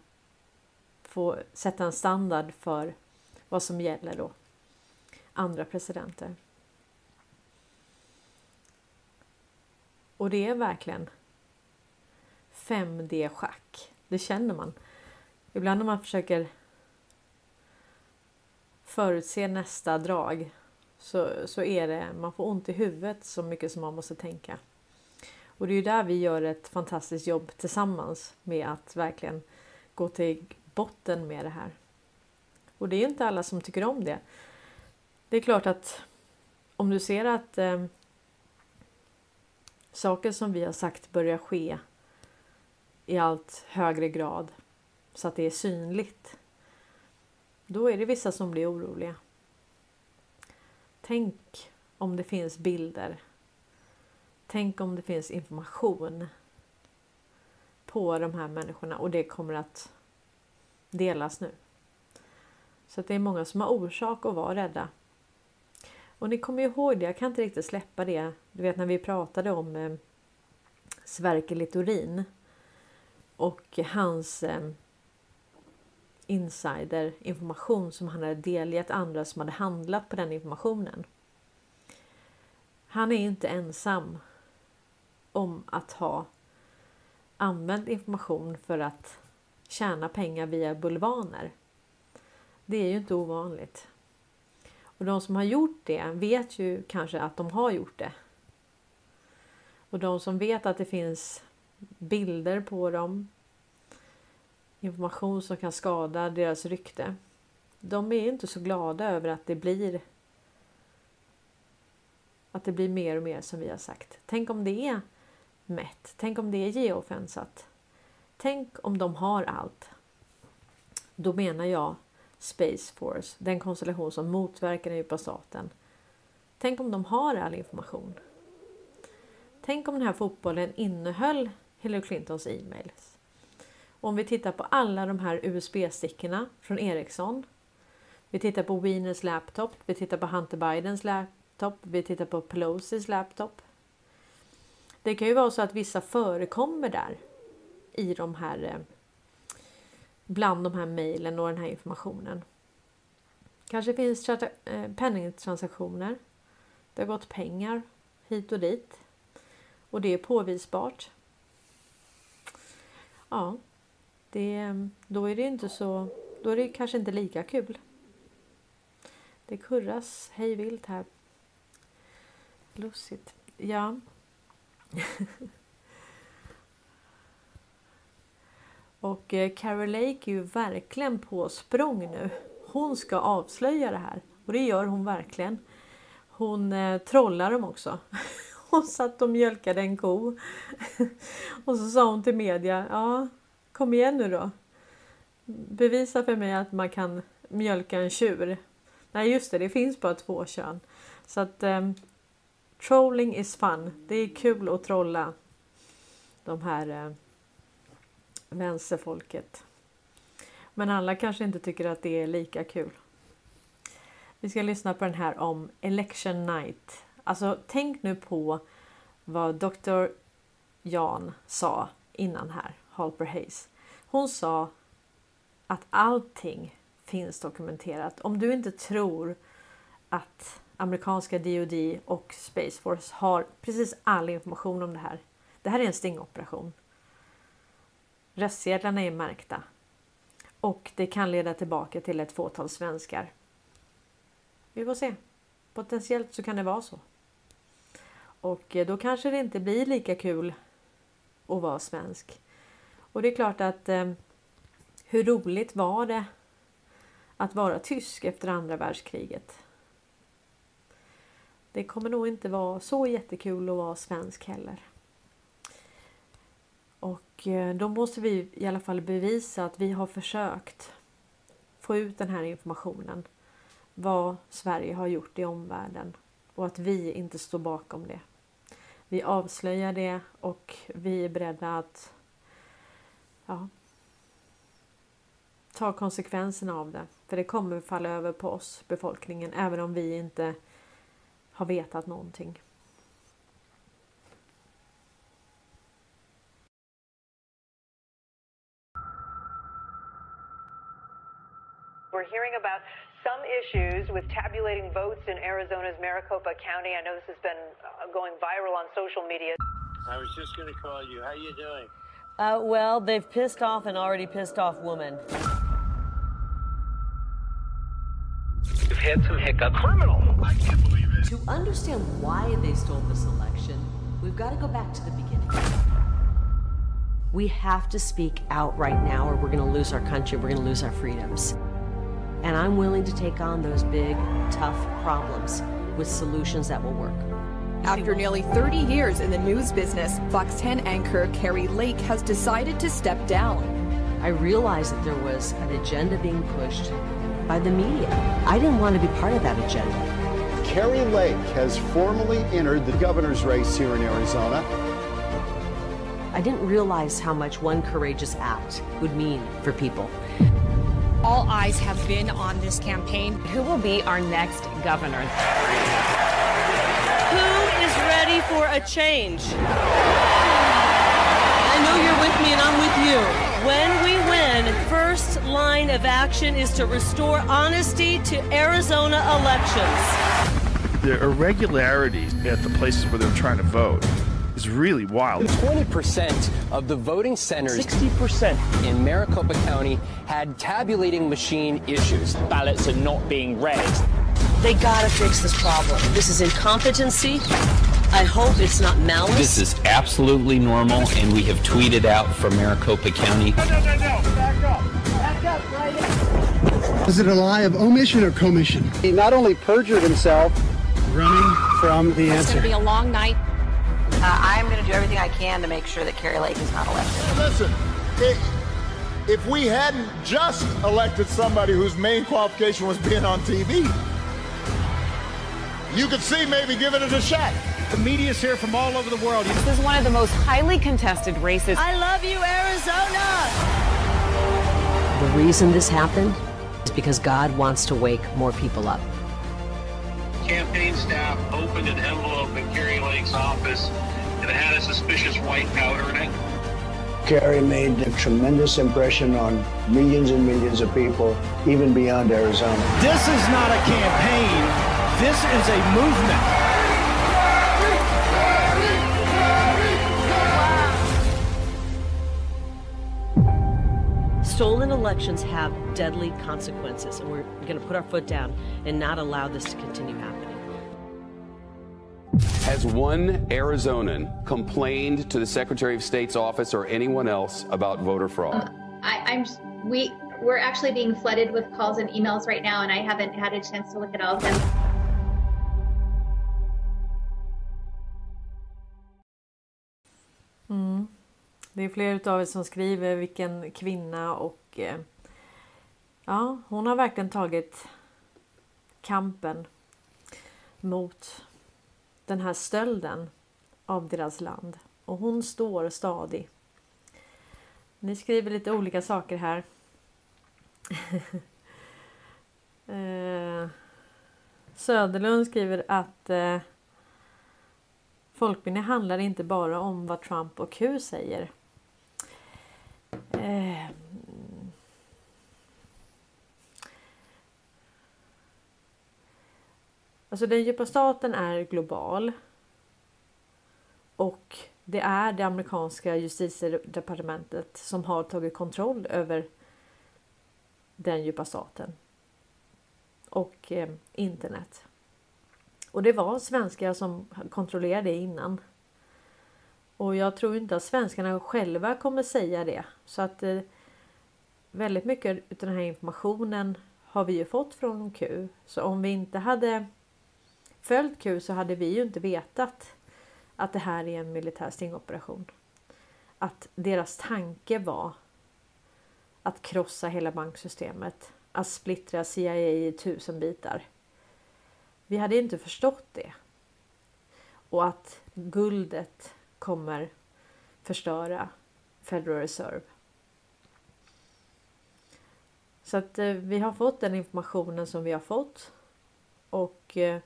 få sätta en standard för vad som gäller då andra presidenter. Och det är verkligen 5D-schack. Det känner man. Ibland när man försöker förutse nästa drag så, så är det, man får ont i huvudet så mycket som man måste tänka. Och det är ju där vi gör ett fantastiskt jobb tillsammans med att verkligen gå till botten med det här. Och det är inte alla som tycker om det. Det är klart att om du ser att eh, saker som vi har sagt börjar ske i allt högre grad så att det är synligt. Då är det vissa som blir oroliga. Tänk om det finns bilder. Tänk om det finns information på de här människorna och det kommer att delas nu. Så att det är många som har orsak att vara rädda. Och ni kommer ihåg det, jag kan inte riktigt släppa det. Du vet när vi pratade om eh, Sverker Littorin och hans eh, insiderinformation som han hade delgett andra som hade handlat på den informationen. Han är inte ensam om att ha använt information för att tjäna pengar via bulvaner. Det är ju inte ovanligt. Och de som har gjort det vet ju kanske att de har gjort det. Och de som vet att det finns bilder på dem, information som kan skada deras rykte. De är inte så glada över att det blir att det blir mer och mer som vi har sagt. Tänk om det är mätt. Tänk om det är geofensat. Tänk om de har allt. Då menar jag Space Force, den konstellation som motverkar den djupa staten. Tänk om de har all information. Tänk om den här fotbollen innehöll Hillary Clintons e-mails. Om vi tittar på alla de här USB-stickorna från Ericsson. Vi tittar på Wieners laptop, vi tittar på Hunter Bidens laptop, vi tittar på Pelosis laptop. Det kan ju vara så att vissa förekommer där i de här eh, bland de här mejlen och den här informationen. Kanske finns eh, penningtransaktioner. Det har gått pengar hit och dit och det är påvisbart. Ja, det, då är det inte så. Då är det kanske inte lika kul. Det kurras hej vilt här. Lustigt. Ja. Och eh, Carol Lake är ju verkligen på språng nu. Hon ska avslöja det här och det gör hon verkligen. Hon eh, trollar dem också. Hon satt och mjölkade en ko. Och så sa hon till media, ja kom igen nu då. Bevisa för mig att man kan mjölka en tjur. Nej just det, det finns bara två kön. Så att eh, trolling is fun. Det är kul att trolla de här eh, vänsterfolket. Men alla kanske inte tycker att det är lika kul. Vi ska lyssna på den här om election night. Alltså tänk nu på vad Dr. Jan sa innan här, Halper Hayes. Hon sa att allting finns dokumenterat. Om du inte tror att amerikanska DoD och Space Force har precis all information om det här. Det här är en stingoperation. Röstsedlarna är märkta och det kan leda tillbaka till ett fåtal svenskar. Vi får se. Potentiellt så kan det vara så. Och eh, då kanske det inte blir lika kul att vara svensk. Och det är klart att eh, hur roligt var det att vara tysk efter andra världskriget? Det kommer nog inte vara så jättekul att vara svensk heller. Eh, då måste vi i alla fall bevisa att vi har försökt få ut den här informationen. Vad Sverige har gjort i omvärlden och att vi inte står bakom det. Vi avslöjar det och vi är beredda att ja, ta konsekvenserna av det. För det kommer falla över på oss, befolkningen, även om vi inte har vetat någonting. About some issues with tabulating votes in Arizona's Maricopa County. I know this has been uh, going viral on social media. I was just going to call you. How you doing? Uh, well, they've pissed off an already pissed off woman. We've had some hiccup. Criminal! I can't believe it. To understand why they stole this election, we've got to go back to the beginning. We have to speak out right now, or we're going to lose our country, we're going to lose our freedoms. And I'm willing to take on those big, tough problems with solutions that will work. After nearly 30 years in the news business, Fox 10 anchor Carrie Lake has decided to step down. I realized that there was an agenda being pushed by the media. I didn't want to be part of that agenda. Kerry Lake has formally entered the governor's race here in Arizona. I didn't realize how much one courageous act would mean for people. All eyes have been on this campaign. Who will be our next governor? Who is ready for a change? I know you're with me and I'm with you. When we win, first line of action is to restore honesty to Arizona elections. The irregularities at the places where they're trying to vote is really wild. 20% of the voting centers 60% in Maricopa County had tabulating machine issues. Ballots are not being read. They gotta fix this problem. This is incompetency. I hope it's not malice. This is absolutely normal, and we have tweeted out from Maricopa County. No, no, no, no. Back up. Back up right Is it a lie of omission or commission? He not only perjured himself, running from the It's answer. going to be a long night. I can to make sure that Carrie Lake is not elected. Listen, i- if we hadn't just elected somebody whose main qualification was being on TV, you could see maybe giving it a shot. The media's here from all over the world. This is one of the most highly contested races. I love you, Arizona! The reason this happened is because God wants to wake more people up. Campaign staff opened an envelope in Kerry Lake's office and it had a suspicious white powder in it. Kerry made a tremendous impression on millions and millions of people, even beyond Arizona. This is not a campaign. This is a movement. Stolen elections have deadly consequences, and we're going to put our foot down and not allow this to continue happening. Has one Arizonan complained to the Secretary of State's office or anyone else about voter fraud? I, I'm we we're actually being flooded with calls and emails right now, and I haven't had a chance to look at all of them. Mm. Det är flera av er som skriver vilken kvinna och eh, ja, hon har verkligen tagit kampen mot den här stölden av deras land och hon står stadig. Ni skriver lite olika saker här. eh, Söderlund skriver att eh, folkbildning handlar inte bara om vad Trump och Q säger. Eh, Alltså den djupa staten är global. Och det är det amerikanska justitiedepartementet som har tagit kontroll över den djupa staten. Och eh, internet. Och det var svenskar som kontrollerade det innan. Och jag tror inte att svenskarna själva kommer säga det. Så att eh, väldigt mycket av den här informationen har vi ju fått från Q. Så om vi inte hade följt Q så hade vi ju inte vetat att det här är en militär stingoperation. Att deras tanke var att krossa hela banksystemet, att splittra CIA i tusen bitar. Vi hade inte förstått det. Och att guldet kommer förstöra Federal Reserve. Så att eh, vi har fått den informationen som vi har fått. Och eh,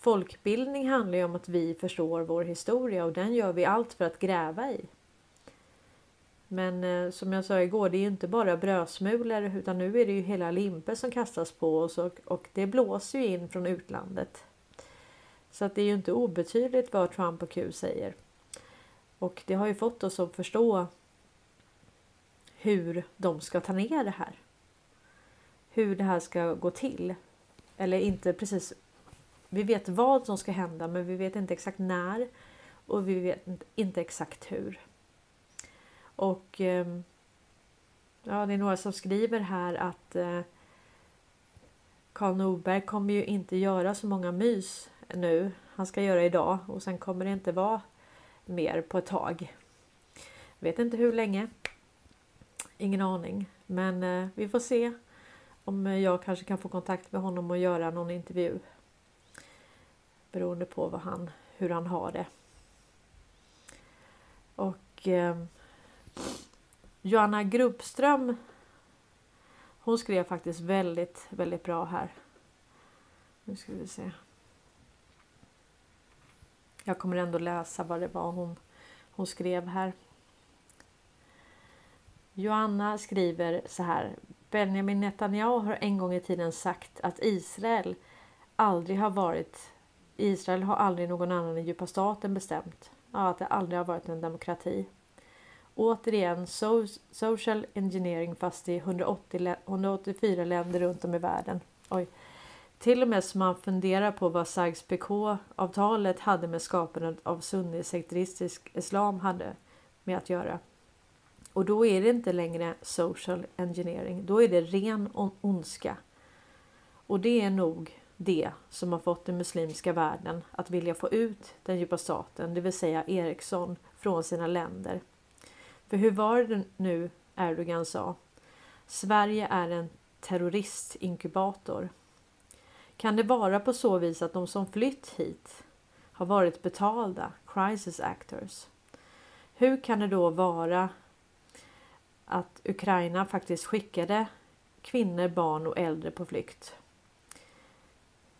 folkbildning handlar ju om att vi förstår vår historia och den gör vi allt för att gräva i. Men eh, som jag sa igår, det är ju inte bara brödsmulor utan nu är det ju hela limpe som kastas på oss och, och det blåser ju in från utlandet. Så att det är ju inte obetydligt vad Trump och Q säger. Och det har ju fått oss att förstå hur de ska ta ner det här. Hur det här ska gå till. Eller inte precis. Vi vet vad som ska hända men vi vet inte exakt när och vi vet inte exakt hur. Och ehm, ja, det är några som skriver här att eh, Karl Norberg kommer ju inte göra så många mys nu. Han ska göra idag och sen kommer det inte vara mer på ett tag. Vet inte hur länge. Ingen aning. Men eh, vi får se om jag kanske kan få kontakt med honom och göra någon intervju beroende på vad han, hur han har det. Och eh, Joanna Grubbström hon skrev faktiskt väldigt, väldigt bra här. Nu ska vi se. Jag kommer ändå läsa vad det var hon, hon skrev här. Joanna skriver så här. Benjamin Netanyahu har en gång i tiden sagt att Israel aldrig har varit Israel har aldrig någon annan än djupa staten bestämt. Ja, att det aldrig har varit en demokrati. Återigen so social engineering fast i 180, 184 länder runt om i världen. Oj. Till och med så man funderar på vad Sykes-Picot-avtalet hade med skapandet av sunnisekteristisk islam hade med att göra. Och då är det inte längre social engineering, då är det ren ondska. Och det är nog det som har fått den muslimska världen att vilja få ut den djupa staten, det vill säga Ericsson, från sina länder. För hur var det nu Erdogan sa? Sverige är en terroristinkubator. Kan det vara på så vis att de som flytt hit har varit betalda crisis actors? Hur kan det då vara att Ukraina faktiskt skickade kvinnor, barn och äldre på flykt?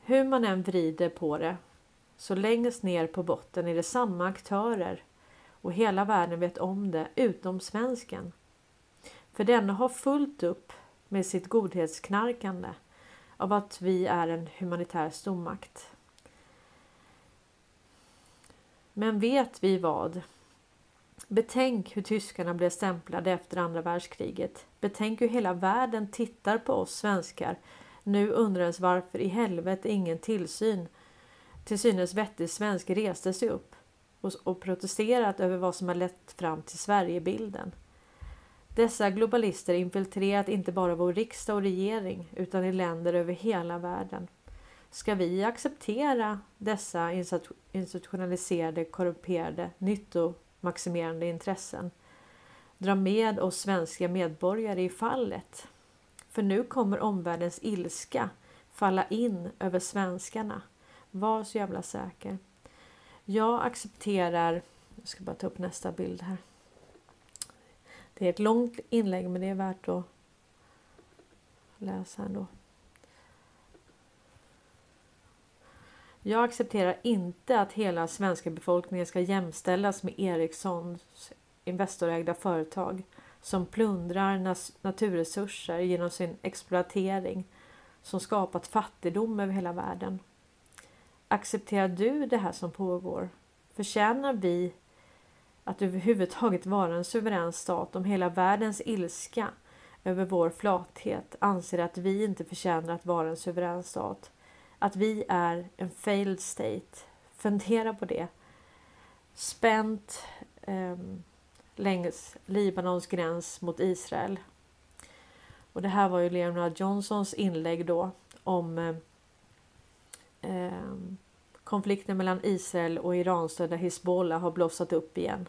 Hur man än vrider på det så längst ner på botten är det samma aktörer och hela världen vet om det utom svensken. För denna har fullt upp med sitt godhetsknarkande av att vi är en humanitär stormakt. Men vet vi vad? Betänk hur tyskarna blev stämplade efter andra världskriget. Betänk hur hela världen tittar på oss svenskar. Nu undrades varför i helvete ingen tillsyn till synes vettig svensk reste sig upp och, och protesterat över vad som har lett fram till Sverigebilden. Dessa globalister infiltrerat inte bara vår riksdag och regering utan i länder över hela världen. Ska vi acceptera dessa institutionaliserade, korrumperade, nyttomaximerande intressen? Dra med oss svenska medborgare i fallet? För nu kommer omvärldens ilska falla in över svenskarna. Var så jävla säker. Jag accepterar, jag ska bara ta upp nästa bild här. Det är ett långt inlägg men det är värt att läsa ändå. Jag accepterar inte att hela svenska befolkningen ska jämställas med Ericssons Investorägda företag som plundrar naturresurser genom sin exploatering som skapat fattigdom över hela världen. Accepterar du det här som pågår? Förtjänar vi att överhuvudtaget vara en suverän stat om hela världens ilska över vår flathet anser att vi inte förtjänar att vara en suverän stat? Att vi är en failed state? Fundera på det. Spänt eh, längs Libanons gräns mot Israel. Och det här var ju Leonard Johnsons inlägg då om eh, ehm, konflikten mellan Israel och Iranstödda Hizbollah har blossat upp igen.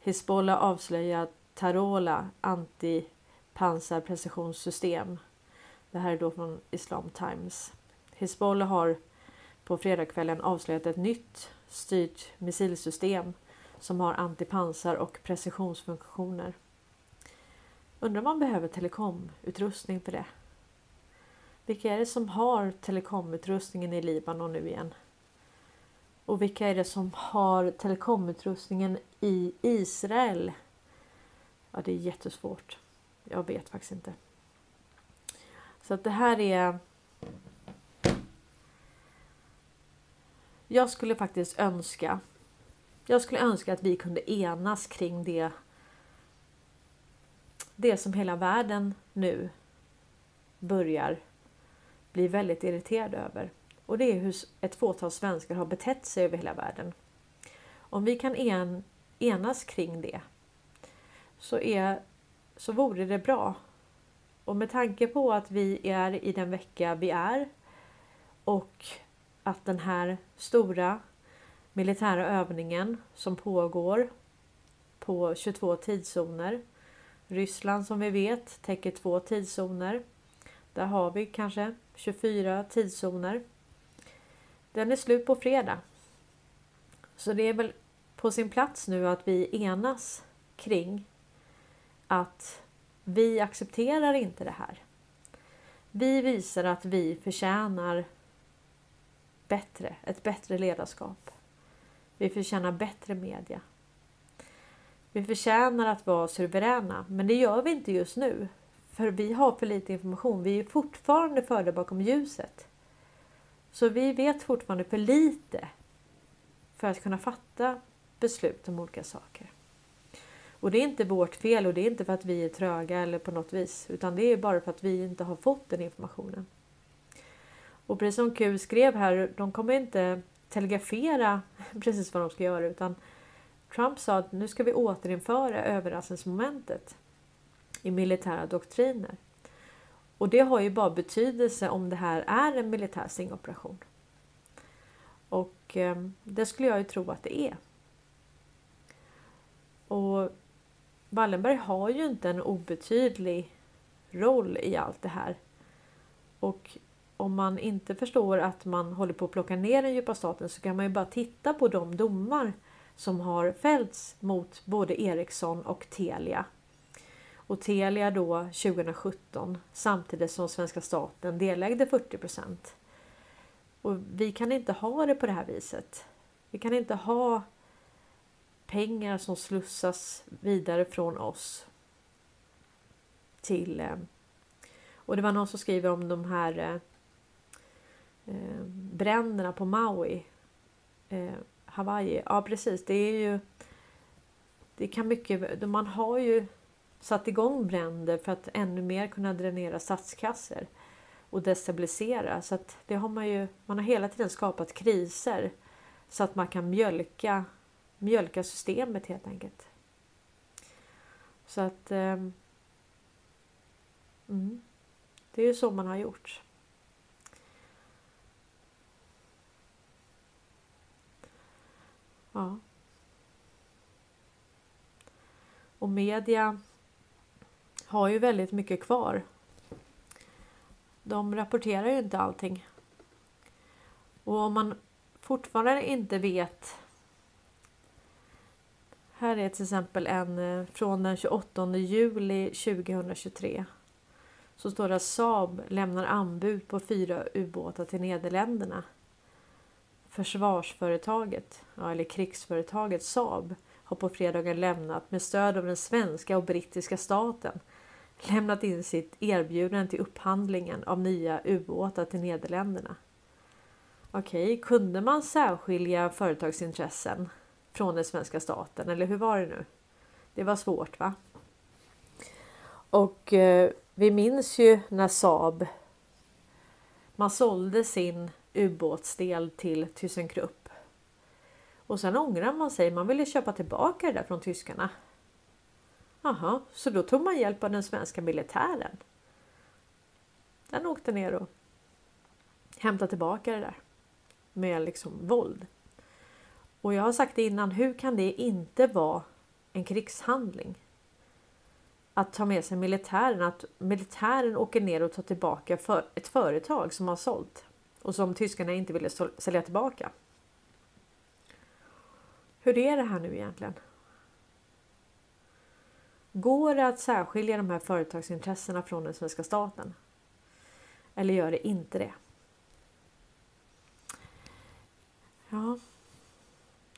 Hizbollah avslöjar Tarola antipansarprecisionssystem. Det här är då från Islam Times. Hizbollah har på fredagskvällen avslöjat ett nytt styrt missilsystem som har antipansar och precisionsfunktioner. Undrar om man behöver telekomutrustning för det? Vilka är det som har telekomutrustningen i Libanon nu igen? Och vilka är det som har telekomutrustningen i Israel? Ja, det är jättesvårt. Jag vet faktiskt inte. Så att det här är... Jag skulle faktiskt önska. Jag skulle önska att vi kunde enas kring det. Det som hela världen nu börjar bli väldigt irriterad över. Och det är hur ett fåtal svenskar har betett sig över hela världen. Om vi kan en, enas kring det så, är, så vore det bra. Och med tanke på att vi är i den vecka vi är och att den här stora militära övningen som pågår på 22 tidszoner. Ryssland som vi vet täcker två tidszoner. Där har vi kanske 24 tidszoner. den är slut på fredag. Så det är väl på sin plats nu att vi enas kring att vi accepterar inte det här. Vi visar att vi förtjänar bättre, ett bättre ledarskap. Vi förtjänar bättre media. Vi förtjänar att vara suveräna, men det gör vi inte just nu. För vi har för lite information. Vi är fortfarande förda bakom ljuset. Så vi vet fortfarande för lite för att kunna fatta beslut om olika saker. Och det är inte vårt fel och det är inte för att vi är tröga eller på något vis utan det är bara för att vi inte har fått den informationen. Och precis som Q skrev här, de kommer inte telegrafera precis vad de ska göra utan Trump sa att nu ska vi återinföra överraskningsmomentet i militära doktriner. Och det har ju bara betydelse om det här är en militär singoperation. Och eh, det skulle jag ju tro att det är. Och Wallenberg har ju inte en obetydlig roll i allt det här. Och om man inte förstår att man håller på att plocka ner den djupa staten så kan man ju bara titta på de domar som har fällts mot både Ericsson och Telia. Och Telia då 2017 samtidigt som svenska staten delägde 40% Och vi kan inte ha det på det här viset. Vi kan inte ha pengar som slussas vidare från oss till... Eh, och det var någon som skriver om de här eh, eh, bränderna på Maui, eh, Hawaii. Ja precis, det är ju... Det kan mycket... Man har ju satt igång bränder för att ännu mer kunna dränera statskassor och destabilisera. Så att det har man ju. Man har hela tiden skapat kriser så att man kan mjölka mjölka systemet helt enkelt. Så att eh, mm, det är ju så man har gjort. Ja. Och media har ju väldigt mycket kvar. De rapporterar ju inte allting. Och om man fortfarande inte vet här är till exempel en eh, från den 28 juli 2023. Så står det att Saab lämnar anbud på fyra ubåtar till Nederländerna. Försvarsföretaget, eller krigsföretaget Saab har på fredagen lämnat med stöd av den svenska och brittiska staten lämnat in sitt erbjudande till upphandlingen av nya ubåtar till Nederländerna. Okej, kunde man särskilja företagsintressen från den svenska staten. Eller hur var det nu? Det var svårt va? Och eh, vi minns ju när Saab man sålde sin ubåtsdel till ThyssenKrupp. Och sen ångrar man sig. Man ville köpa tillbaka det där från tyskarna. Jaha, så då tog man hjälp av den svenska militären. Den åkte ner och hämtade tillbaka det där med liksom våld. Och jag har sagt det innan, hur kan det inte vara en krigshandling? Att ta med sig militären, att militären åker ner och tar tillbaka för ett företag som har sålt och som tyskarna inte ville sälja tillbaka. Hur är det här nu egentligen? Går det att särskilja de här företagsintressena från den svenska staten? Eller gör det inte det? Ja,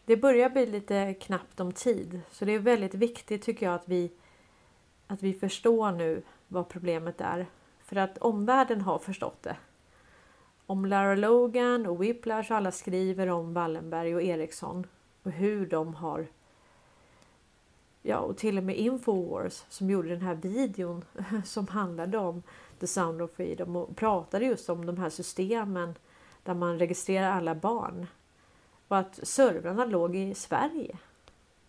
det börjar bli lite knappt om tid så det är väldigt viktigt tycker jag att vi att vi förstår nu vad problemet är. För att omvärlden har förstått det. Om Lara Logan och Whiplash alla skriver om Wallenberg och Ericsson och hur de har Ja, och till och med Infowars som gjorde den här videon som handlade om The Sound of Freedom och pratade just om de här systemen där man registrerar alla barn och att servrarna låg i Sverige.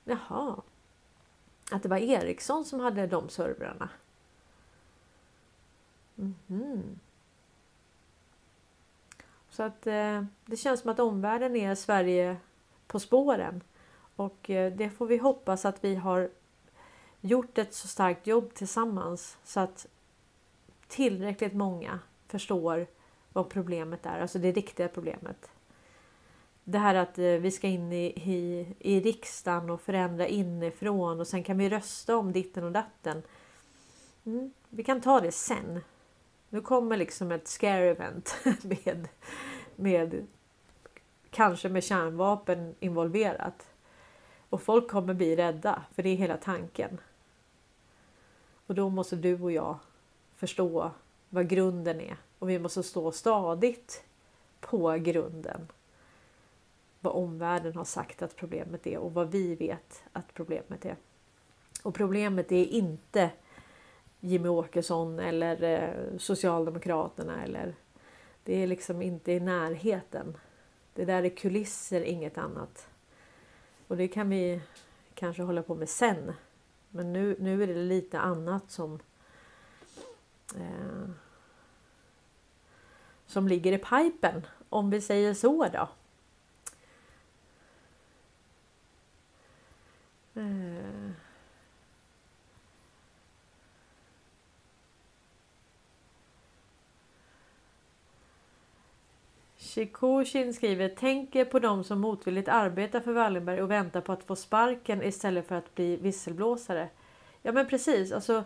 Jaha. Att det var Ericsson som hade de servrarna. Mm -hmm. Så att eh, det känns som att omvärlden är Sverige på spåren. Och eh, det får vi hoppas att vi har gjort ett så starkt jobb tillsammans så att tillräckligt många förstår vad problemet är, alltså det riktiga problemet. det här att eh, vi ska in i, i, i riksdagen och förändra inifrån och sen kan vi rösta om ditten och datten. Mm, vi kan ta det sen. Nu kommer liksom ett scare event med, med kanske med kärnvapen involverat. Och folk kommer bli rädda, för det är hela tanken. Och då måste du och jag förstå vad grunden är och vi måste stå stadigt på grunden. Vad omvärlden har sagt att problemet är och vad vi vet att problemet är. Och problemet är inte Jimmy Åkesson eller eh, Socialdemokraterna eller det är liksom inte i närheten. Det där är kulisser, inget annat. Och det kan vi kanske hålla på med sen. Men nu, nu är det lite annat som eh, som ligger i pipen, om vi säger så då. Eh. Shikoshin skriver Tänker på de som motvilligt arbetar för Wallenberg och väntar på att få sparken istället för att bli visselblåsare. Ja men precis, alltså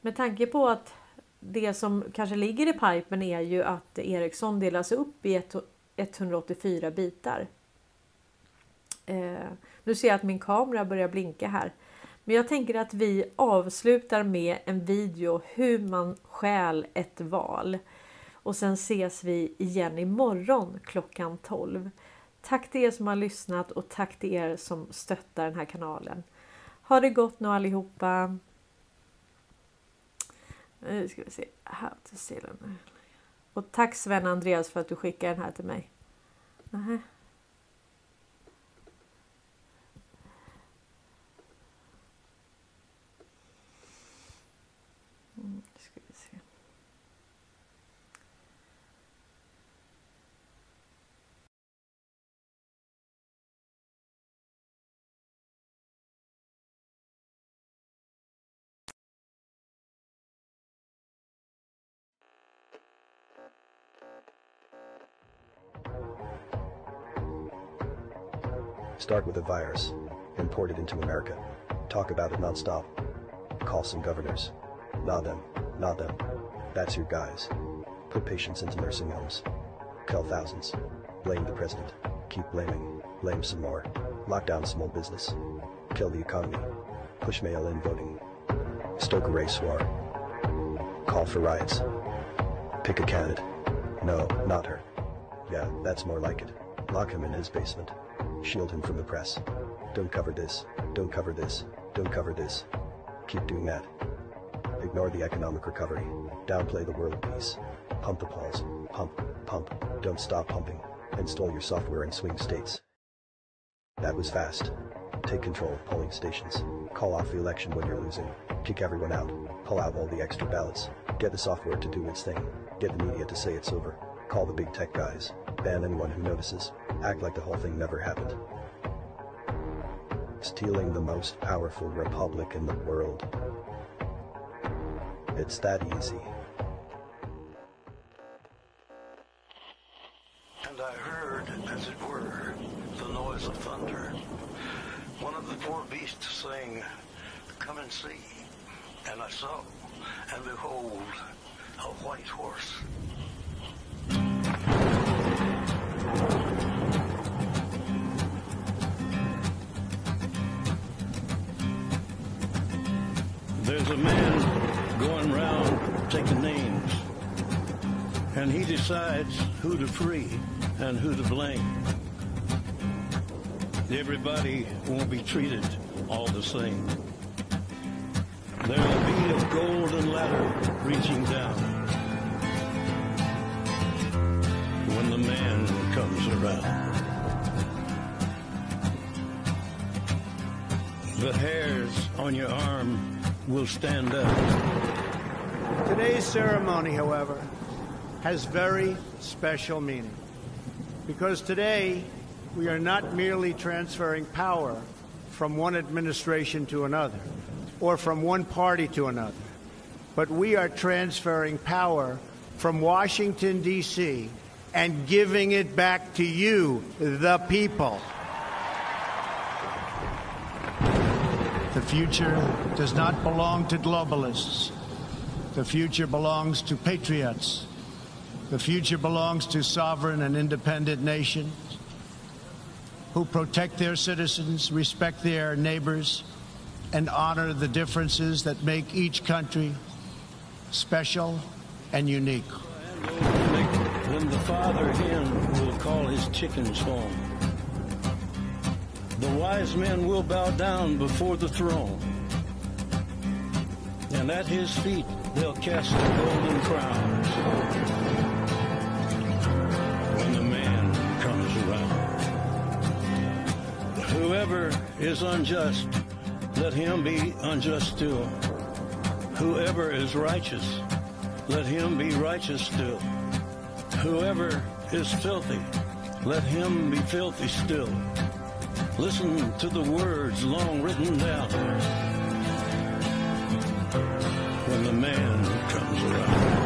med tanke på att det som kanske ligger i pipen är ju att Ericsson delas upp i 184 bitar. Eh, nu ser jag att min kamera börjar blinka här. Men jag tänker att vi avslutar med en video hur man skäl ett val. Och sen ses vi igen imorgon klockan 12. Tack till er som har lyssnat och tack till er som stöttar den här kanalen. Ha det gott nu allihopa! Nu ska vi se. How to seal Och tack Sven Andreas för att du skickar den här till mig. Nähä. Start with a virus. Import it into America. Talk about it nonstop. Call some governors. Not them. Not them. That's your guys. Put patients into nursing homes. Kill thousands. Blame the president. Keep blaming. Blame some more. Lock down small business. Kill the economy. Push mail-in voting. Stoke a race war. Call for riots. Pick a candidate. No, not her. Yeah, that's more like it. Lock him in his basement. Shield him from the press. Don't cover this. Don't cover this. Don't cover this. Keep doing that. Ignore the economic recovery. Downplay the world peace. Pump the polls. Pump, pump. Don't stop pumping. Install your software in swing states. That was fast. Take control of polling stations. Call off the election when you're losing. Kick everyone out. Pull out all the extra ballots. Get the software to do its thing. Get the media to say it's over. Call the big tech guys. Ban anyone who notices. Act like the whole thing never happened. Stealing the most powerful republic in the world. It's that easy. And I heard, as it were, the noise of thunder. One of the four beasts saying, Come and see. And I saw, and behold, a white horse. There's a man going round taking names, and he decides who to free and who to blame. Everybody won't be treated all the same. There'll be a golden ladder reaching down when the man comes around. The hairs on your arm will stand up. Today's ceremony, however, has very special meaning. Because today, we are not merely transferring power from one administration to another or from one party to another, but we are transferring power from Washington, D.C. and giving it back to you, the people. Future does not belong to globalists. The future belongs to patriots. The future belongs to sovereign and independent nations who protect their citizens, respect their neighbors, and honor the differences that make each country special and unique. When the father hen will call his chickens home, the wise men will bow down before the throne, and at his feet they'll cast the golden crowns. When the man comes around, whoever is unjust, let him be unjust still. Whoever is righteous, let him be righteous still. Whoever is filthy, let him be filthy still. Listen to the words long written down when the man comes around.